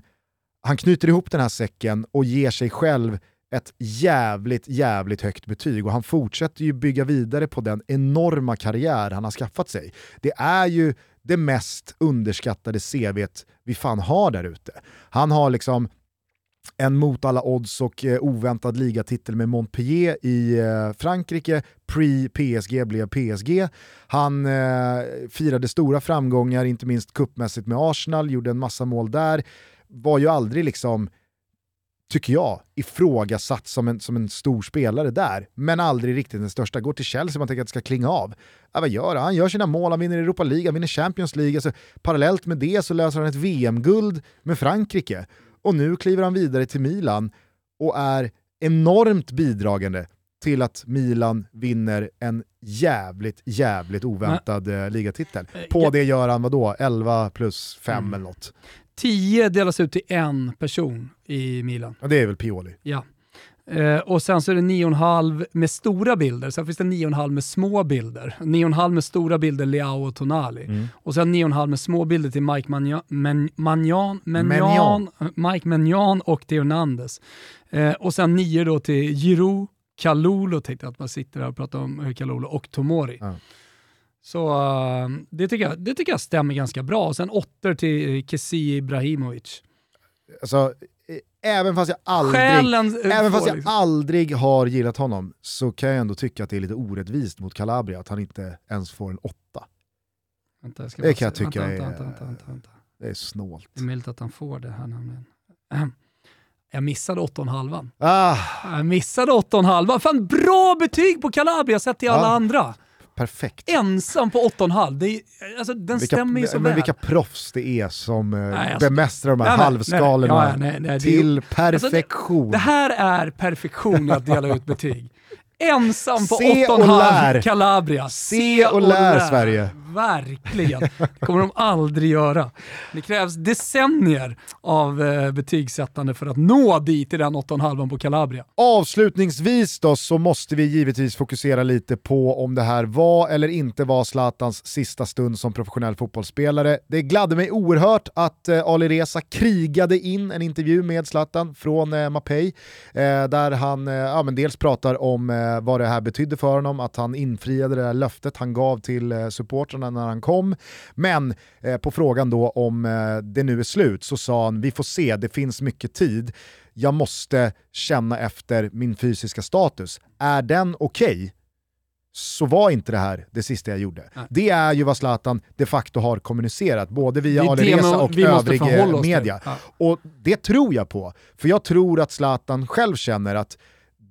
Speaker 1: han knyter ihop den här säcken och ger sig själv ett jävligt, jävligt högt betyg och han fortsätter ju bygga vidare på den enorma karriär han har skaffat sig. Det är ju det mest underskattade CVt vi fan har där ute. Han har liksom en mot alla odds och eh, oväntad ligatitel med Montpellier i eh, Frankrike, pre-PSG blev PSG. Han eh, firade stora framgångar, inte minst kuppmässigt med Arsenal, gjorde en massa mål där. Var ju aldrig liksom tycker jag, ifrågasatt som en, som en stor spelare där, men aldrig riktigt den största. Går till Chelsea, man tänker att det ska klinga av. Ja, vad gör han? Han gör sina mål, han vinner Europa League, han vinner Champions League. Alltså, parallellt med det så löser han ett VM-guld med Frankrike. Och nu kliver han vidare till Milan och är enormt bidragande till att Milan vinner en jävligt, jävligt oväntad eh, ligatitel. På
Speaker 2: ja.
Speaker 1: det gör han vadå? 11 plus 5
Speaker 2: Mm.
Speaker 1: eller något.
Speaker 2: 10 delas ut till en person i Milan.
Speaker 1: Och det är väl Pioli.
Speaker 2: Ja. Eh, och sen så är det 9,5 med stora bilder, sen finns det 9,5 med små bilder. 9,5 med stora bilder, Leao och Tonali. Och sen 9,5 med små bilder till Mike Magnan, Men, Magnan, Magnan, Mike Magnan och Theo Hernandez. Eh, och sen 9 då till Giroud, Kalulu, tänkte jag att man sitter här och pratar om eh, Kalulu, och Tomori.
Speaker 1: Ja.
Speaker 2: Så eh, det, tycker jag, det tycker jag stämmer ganska bra. Och sen åttor till Kessie Ibrahimovic.
Speaker 1: alltså, eh, även fast jag aldrig,
Speaker 2: Själen eh,
Speaker 1: även fast jag
Speaker 2: liksom-
Speaker 1: aldrig har gillat honom så kan jag ändå tycka att det är lite orättvist mot Calabria att han inte ens får en åtta.
Speaker 2: Vänta,
Speaker 1: Det kan jag tycka
Speaker 2: vänta, vänta, vänta, vänta, vänta.
Speaker 1: Det är snålt.
Speaker 2: Det är möjligt att han får det här nämligen. Jag missade 8,5.
Speaker 1: Ah,
Speaker 2: Jag missade 8,5. Fan bra betyg på Calabria sett till alla
Speaker 1: Ja.
Speaker 2: andra.
Speaker 1: Perfekt.
Speaker 2: Ensam på 8,5. Det är, alltså, den
Speaker 1: Vilka,
Speaker 2: stämmer ju så
Speaker 1: men
Speaker 2: väl.
Speaker 1: vilka proffs det är som eh,
Speaker 2: Nej, alltså-
Speaker 1: bemästrar de här
Speaker 2: Nej,
Speaker 1: halvskalorna
Speaker 2: nej, nej, det
Speaker 1: till
Speaker 2: Alltså,
Speaker 1: perfektion.
Speaker 2: Det här är perfektion att dela ut betyg. Ensam på
Speaker 1: Se och
Speaker 2: 8,5
Speaker 1: lär.
Speaker 2: Calabria.
Speaker 1: Se och lär, Sverige.
Speaker 2: Verkligen. Det kommer de aldrig göra. Det krävs decennier av eh, betygssättande för att nå dit i den 8,5 på Calabria.
Speaker 1: Avslutningsvis då så måste vi givetvis fokusera lite på om det här var eller inte var Zlatans sista stund som professionell fotbollsspelare. Det gladde mig oerhört att eh, Ali Reza krigade in en intervju med Zlatan från eh, Mapei eh, där han eh, ja, men dels pratar om eh, vad det här betydde för honom, att han infriade det där löftet han gav till eh, supportrarna när han kom. Men eh, på frågan då om eh, det nu är slut så sa han vi får se, det finns mycket tid jag måste känna efter min fysiska status. Är den okej? så var inte det här det sista jag gjorde.
Speaker 2: Nej.
Speaker 1: Det är ju vad Zlatan de facto har kommunicerat, både via
Speaker 2: Det är
Speaker 1: Ali
Speaker 2: det
Speaker 1: Reza
Speaker 2: man-
Speaker 1: och övrig media.
Speaker 2: Ja.
Speaker 1: Och det tror jag på, för jag tror att Zlatan själv känner att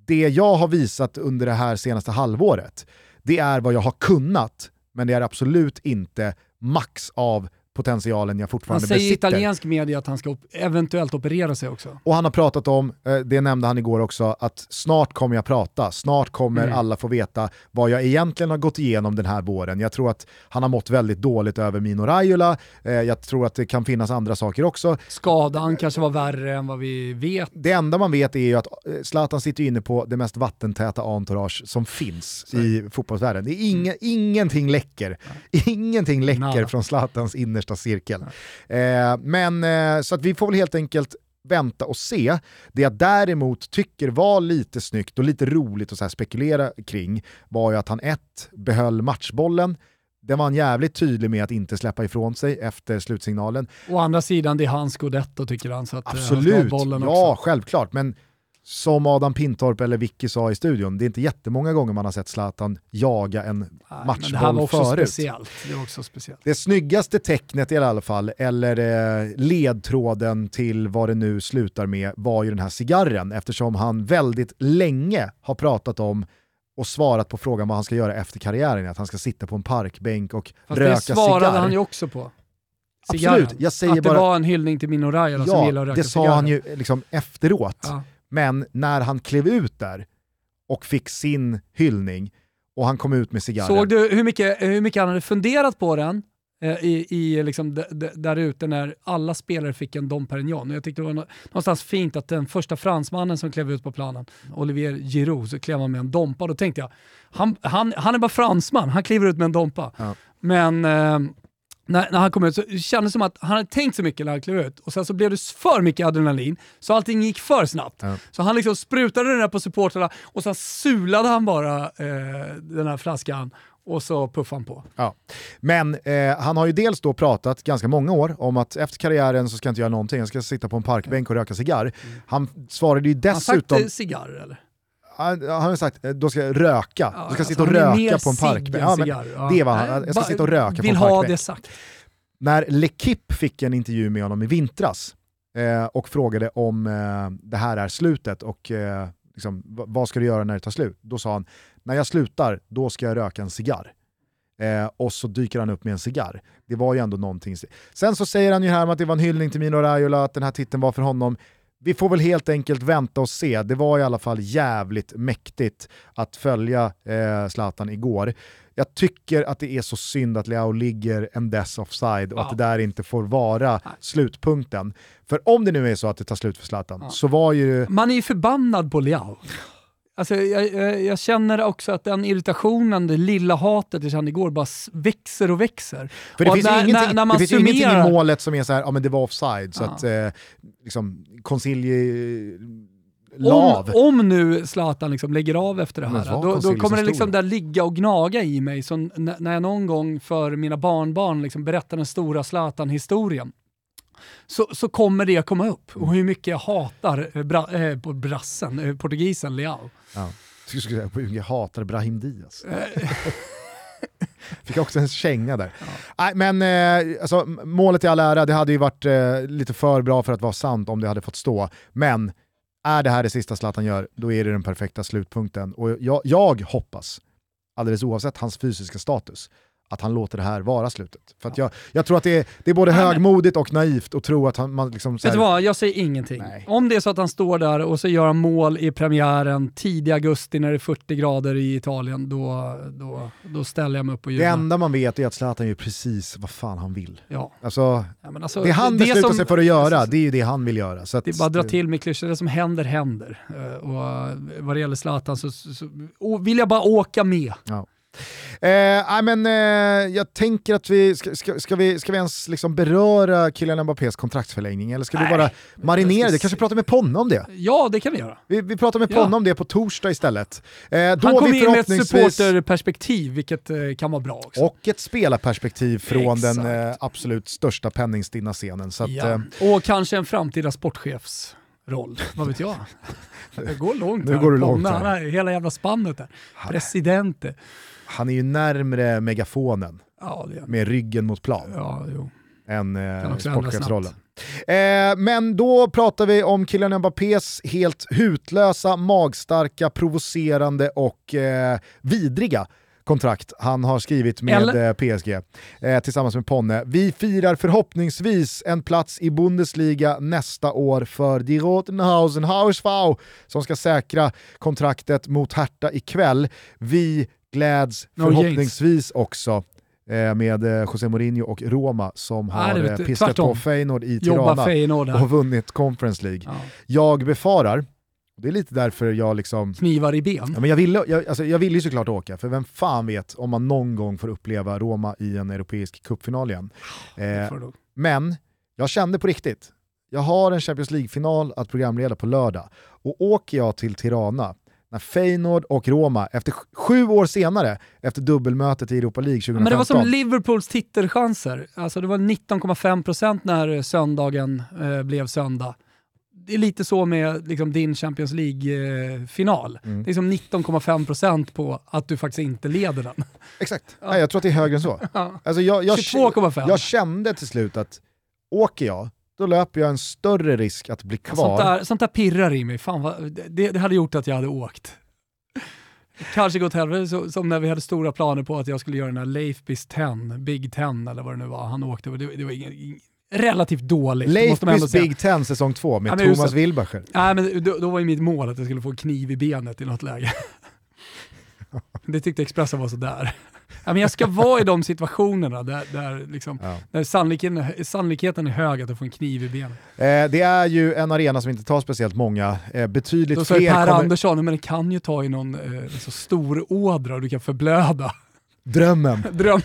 Speaker 1: det jag har visat under det här senaste halvåret, det är vad jag har kunnat, men det är absolut inte max av potentialen jag
Speaker 2: Han
Speaker 1: fortfarande
Speaker 2: säger i
Speaker 1: besitter.
Speaker 2: italiensk media att han ska op- eventuellt operera sig också.
Speaker 1: Och han har pratat om, eh, det nämnde han igår också, att snart kommer jag prata, snart kommer
Speaker 2: Mm.
Speaker 1: alla få veta vad jag egentligen har gått igenom den här våren. Jag tror att han har mått väldigt dåligt över Mino Raiola, eh, jag tror att det kan finnas andra saker också.
Speaker 2: Skadan kanske var värre än vad vi vet.
Speaker 1: Det enda man vet är ju att eh, Zlatan sitter inne på det mest vattentäta entourage som finns
Speaker 2: Så
Speaker 1: i fotbollsvärlden. Det är inga, ingenting läcker. Ingenting läcker
Speaker 2: Nada.
Speaker 1: från Zlatans innersta cirkel. Eh, men eh, så att vi får väl helt enkelt vänta och se. Det jag däremot tycker var lite snyggt och lite roligt att så spekulera kring var ju att han ett, behöll matchbollen, det var han jävligt tydlig med att inte släppa ifrån sig efter slutsignalen.
Speaker 2: Å andra sidan, det är hans scudetto tycker han, så att eh, han ska ha
Speaker 1: Absolut,
Speaker 2: bollen
Speaker 1: ja
Speaker 2: också.
Speaker 1: självklart. Men som Adam Pintorp eller Vicky sa i studion, det är inte jättemånga gånger man har sett Zlatan jaga en
Speaker 2: Nej, men det här
Speaker 1: matchboll
Speaker 2: var också
Speaker 1: förut.
Speaker 2: speciellt. Det var också speciellt.
Speaker 1: Det snyggaste tecknet i alla fall, eller eh, ledtråden till vad det nu slutar med, var ju den här cigarren eftersom han väldigt länge har pratat om och svarat på frågan vad han ska göra efter karriären, att han ska sitta på en parkbänk och
Speaker 2: Fast
Speaker 1: röka
Speaker 2: det svarade
Speaker 1: cigarr.
Speaker 2: han ju också på.
Speaker 1: Absolut, jag säger
Speaker 2: att det
Speaker 1: bara-
Speaker 2: var en hyllning till Mino Raiola som gillar
Speaker 1: Ja,
Speaker 2: att röka
Speaker 1: det sa
Speaker 2: cigarrer.
Speaker 1: han ju liksom efteråt.
Speaker 2: Ja.
Speaker 1: Men när han klev ut där och fick sin hyllning och han kom ut med cigarren.
Speaker 2: Såg du hur mycket, hur mycket han hade funderat på den eh, i, i liksom där ute när alla spelare fick en Dom Perignon? Och Jag tyckte det var nå- någonstans fint att den första fransmannen som klev ut på planen, Olivier Giroud, så klev han med en Dompa. Då tänkte jag, han, han, han är bara fransman, han kliver ut med en Dompa.
Speaker 1: Ja.
Speaker 2: Men eh, när, när han kom ut så kändes det som att han hade tänkt så mycket när han klev ut och sen så blev det för mycket adrenalin så allting gick för snabbt.
Speaker 1: Ja.
Speaker 2: Så han liksom sprutade den där på supportrarna och sen sulade han bara eh, den här flaskan och så puffade han på.
Speaker 1: Ja. Men eh, han har ju dels då pratat ganska många år om att efter karriären så ska jag inte göra någonting, jag ska sitta på en parkbänk och röka cigarr. Han svarade ju
Speaker 2: Han har sagt
Speaker 1: dessutom,
Speaker 2: eh, cigarr eller?
Speaker 1: Han, han har sagt eh, då ska jag röka,
Speaker 2: Ja,
Speaker 1: då ska
Speaker 2: alltså,
Speaker 1: sitta och röka på en parkbänk.
Speaker 2: än
Speaker 1: Ja, det var han, jag ska sitta och röka på en parkbänk. När L'Equipe fick en intervju med honom i vintras eh, och frågade om eh, det här är slutet och eh, liksom, vad ska du göra när det tar slut? Då sa han, när jag slutar, då ska jag röka en cigarr. Eh, och så dyker han upp med en cigarr. Det var ju ändå någonting. Sen så säger han ju här att det var en hyllning till Mino Raiola, att den här titeln var för honom. Vi får väl helt enkelt vänta och se. Det var i alla fall jävligt mäktigt att följa eh, Zlatan igår. Jag tycker att det är så synd att Leao ligger en dess offside och
Speaker 2: Ja.
Speaker 1: att det där inte får vara
Speaker 2: Nej.
Speaker 1: slutpunkten. För om det nu är så att det tar slut för Zlatan
Speaker 2: Ja.
Speaker 1: så var ju...
Speaker 2: Man är ju förbannad på Leao. Alltså, jag, jag, jag känner också att den irritationen, det lilla hatet jag kände igår, bara växer och växer.
Speaker 1: För det
Speaker 2: Och
Speaker 1: finns
Speaker 2: när-
Speaker 1: ingenting,
Speaker 2: när- när man
Speaker 1: det finns ju ingenting
Speaker 2: summerar-
Speaker 1: i målet som är så här, ja men det var offside, så
Speaker 2: Ja.
Speaker 1: att eh, liksom, Consilje lav.
Speaker 2: Om, om nu Zlatan liksom lägger av efter det här, då, då kommer det liksom där ligga och gnaga i mig. Så när jag någon gång för mina barnbarn liksom berättar den stora Zlatan-historien, så, så kommer det komma upp. Och hur mycket jag hatar eh, bra, eh, på brassen, eh, portugisen Leao.
Speaker 1: Ja. Jag skulle säga hur jag hatar Brahim Diaz.
Speaker 2: Eh,
Speaker 1: Fick också en känga där. Nej, men eh, alltså, målet i all ära, det hade ju varit eh, lite för bra för att vara sant om det hade fått stå. Men är det här det sista Zlatan gör, då är det den perfekta slutpunkten. Och jag, jag hoppas, alldeles oavsett hans fysiska status, att han låter det här vara slutet. För jag, jag tror att det är, det är både
Speaker 2: Nej,
Speaker 1: högmodigt och naivt att tro att han, man liksom... så
Speaker 2: Vet du
Speaker 1: här-
Speaker 2: vad, jag säger ingenting.
Speaker 1: Nej.
Speaker 2: Om det är så att han står där och så gör han mål i premiären tidig augusti när det är 40 grader i Italien, då, då, då ställer jag mig upp och
Speaker 1: Det
Speaker 2: jublar.
Speaker 1: enda man vet är att Zlatan gör precis vad fan han vill.
Speaker 2: Ja.
Speaker 1: Alltså,
Speaker 2: Ja, alltså,
Speaker 1: det han
Speaker 2: det
Speaker 1: beslutar
Speaker 2: som-
Speaker 1: sig för att göra, det är ju det han vill göra. Så att,
Speaker 2: Det är bara att dra till med klyschor, det som händer händer. Eh, Och eh, vad det gäller Zlatan så, så, så vill jag bara åka med.
Speaker 1: Eh, men, eh, jag tänker att vi, ska, ska, ska vi, ska vi ens liksom beröra Kylian Mbappés kontraktsförlängning eller ska vi
Speaker 2: Nej.
Speaker 1: bara marinera det? Kanske prata med Ponne om det?
Speaker 2: Ja, det kan vi göra.
Speaker 1: Vi, vi pratar med
Speaker 2: Ja.
Speaker 1: Ponne om det på torsdag istället. Eh,
Speaker 2: Han kommer
Speaker 1: vi
Speaker 2: in med ett supporterperspektiv, vilket eh, kan vara bra också.
Speaker 1: och ett spelarperspektiv från den
Speaker 2: Exakt.
Speaker 1: eh, absolut största penningstinna scenen. Att,
Speaker 2: ja.
Speaker 1: eh,
Speaker 2: Och kanske en framtida sportchefsroll, vad vet jag? Det går långt
Speaker 1: Nu
Speaker 2: här.
Speaker 1: går du långt här.
Speaker 2: Hela jävla spannet där. Presidente.
Speaker 1: Han är ju närmre megafonen
Speaker 2: Ja,
Speaker 1: med ryggen mot plan.
Speaker 2: Ja, jo.
Speaker 1: än eh, sportchefsrollen. Eh, men då pratar vi om Kylian Mbappés helt hutlösa, magstarka, provocerande och eh, vidriga kontrakt han har skrivit med
Speaker 2: Eller-
Speaker 1: eh, PSG eh, tillsammans med Ponne. Vi firar förhoppningsvis en plats i Bundesliga nästa år för Die Rotenhausen HSV som ska säkra kontraktet mot Hertha ikväll. Vi gläds
Speaker 2: No
Speaker 1: förhoppningsvis också eh, med eh, José Mourinho och Roma som
Speaker 2: Nej,
Speaker 1: har eh,
Speaker 2: vet du.
Speaker 1: piskat
Speaker 2: Tvärtom.
Speaker 1: på Feyenoord i Tirana
Speaker 2: Feyenoord
Speaker 1: och vunnit Conference League.
Speaker 2: Ja.
Speaker 1: Jag befarar, det är lite därför jag liksom
Speaker 2: Knivar i ben.
Speaker 1: Ja, men jag, ville, jag, alltså, jag ville ju såklart åka, för vem fan vet om man någon gång får uppleva Roma i en europeisk cupfinal igen. Eh, men jag kände på riktigt, jag har en Champions League-final att programleda på lördag. Och åker jag till Tirana, när Feyenoord och Roma, efter sj- sju år senare, efter dubbelmötet i Europa League 2015,
Speaker 2: Men det var som Liverpools titelchanser. Alltså det var 19,5% när söndagen eh, blev söndag. Det är lite så med liksom, din Champions League-final.
Speaker 1: Mm.
Speaker 2: Det är som 19,5% på att du faktiskt inte leder den.
Speaker 1: Exakt, Nej, jag tror att det är högre än så.
Speaker 2: Ja.
Speaker 1: Alltså jag, jag,
Speaker 2: 22,5.
Speaker 1: jag kände till slut att åker jag, då löper jag en större risk att bli kvar.
Speaker 2: Sånt, där, sånt där pirrar i mig. Fan vad, det, det hade gjort att jag hade åkt. Kanske gått helvete, så, som när vi hade stora planer på att jag skulle göra den här Leifbys 10, Big 10 eller vad det nu var. Han åkte det, det var ingen, relativt dåligt.
Speaker 1: Leifbys. Big Ten säsong 2 med
Speaker 2: Ja,
Speaker 1: Thomas. Wilbacher.
Speaker 2: Nej, men då, då var ju mitt mål att jag skulle få en kniv i benet i något läge. Det tyckte Expressen var sådär. Ja, men jag ska vara i de situationerna där, där, liksom,
Speaker 1: Ja.
Speaker 2: där sannolikheten, sannolikheten är hög att jag får en kniv i benet.
Speaker 1: Eh, det är ju en arena som inte tar speciellt många, eh, betydligt
Speaker 2: Då
Speaker 1: fler
Speaker 2: Per
Speaker 1: kommer...
Speaker 2: Andersson, men det kan ju ta i någon eh, så stor ådra och du kan förblöda.
Speaker 1: Drömmen.
Speaker 2: Dröm.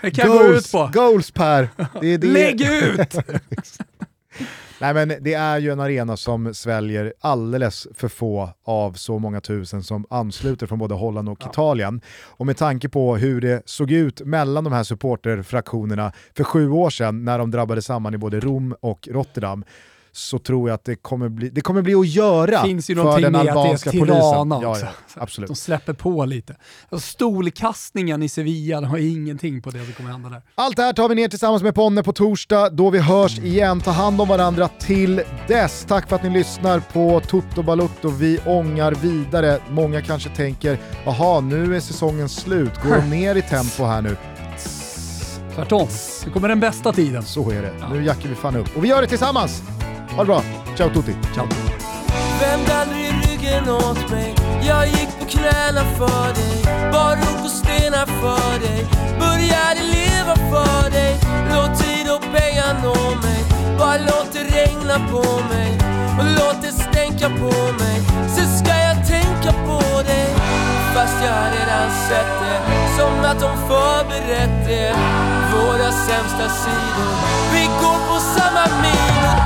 Speaker 2: Det kan jag gå
Speaker 1: Goals,
Speaker 2: ut på.
Speaker 1: goals Per! Det är det.
Speaker 2: Lägg ut!
Speaker 1: Nej, men det är ju en arena som sväljer alldeles för få av så många tusen som ansluter från både Holland och Italien. Och med tanke på hur det såg ut mellan de här supporterfraktionerna för sju år sedan när de drabbade samman i både Rom och Rotterdam så tror jag att det kommer bli, det kommer bli att göra
Speaker 2: finns ju
Speaker 1: för den
Speaker 2: med att det är
Speaker 1: albanska polisen. Ja, ja, absolut.
Speaker 2: De släpper på lite. Stolkastningen i Sevilla har ingenting på det som kommer hända där.
Speaker 1: Allt det här tar vi ner tillsammans med Ponne på torsdag då vi hörs igen. Ta hand om varandra till dess. Tack för att ni lyssnar på Toto Balutto. Vi ångar vidare. Många kanske tänker, jaha nu är säsongen slut. Går de ner i tempo här nu?
Speaker 2: Tvärtom. Nu kommer den bästa tiden.
Speaker 1: Så är det. Nu jackar vi fan upp. Och vi gör det tillsammans! Ha det bra. Ciao tutti.
Speaker 2: Ciao.
Speaker 4: Vänd aldrig ryggen åt mig? Jag gick på knäna för dig. Bar upp och stenar för dig. Började leva för dig. Låt tid och pengar nå mig. Bara låt det regna på mig. Och låt det stänka på mig. Sen ska jag tänka på dig. Fast jag har redan sett det. Som att de förberett det Våra sämsta sidor. Vi går på samma min och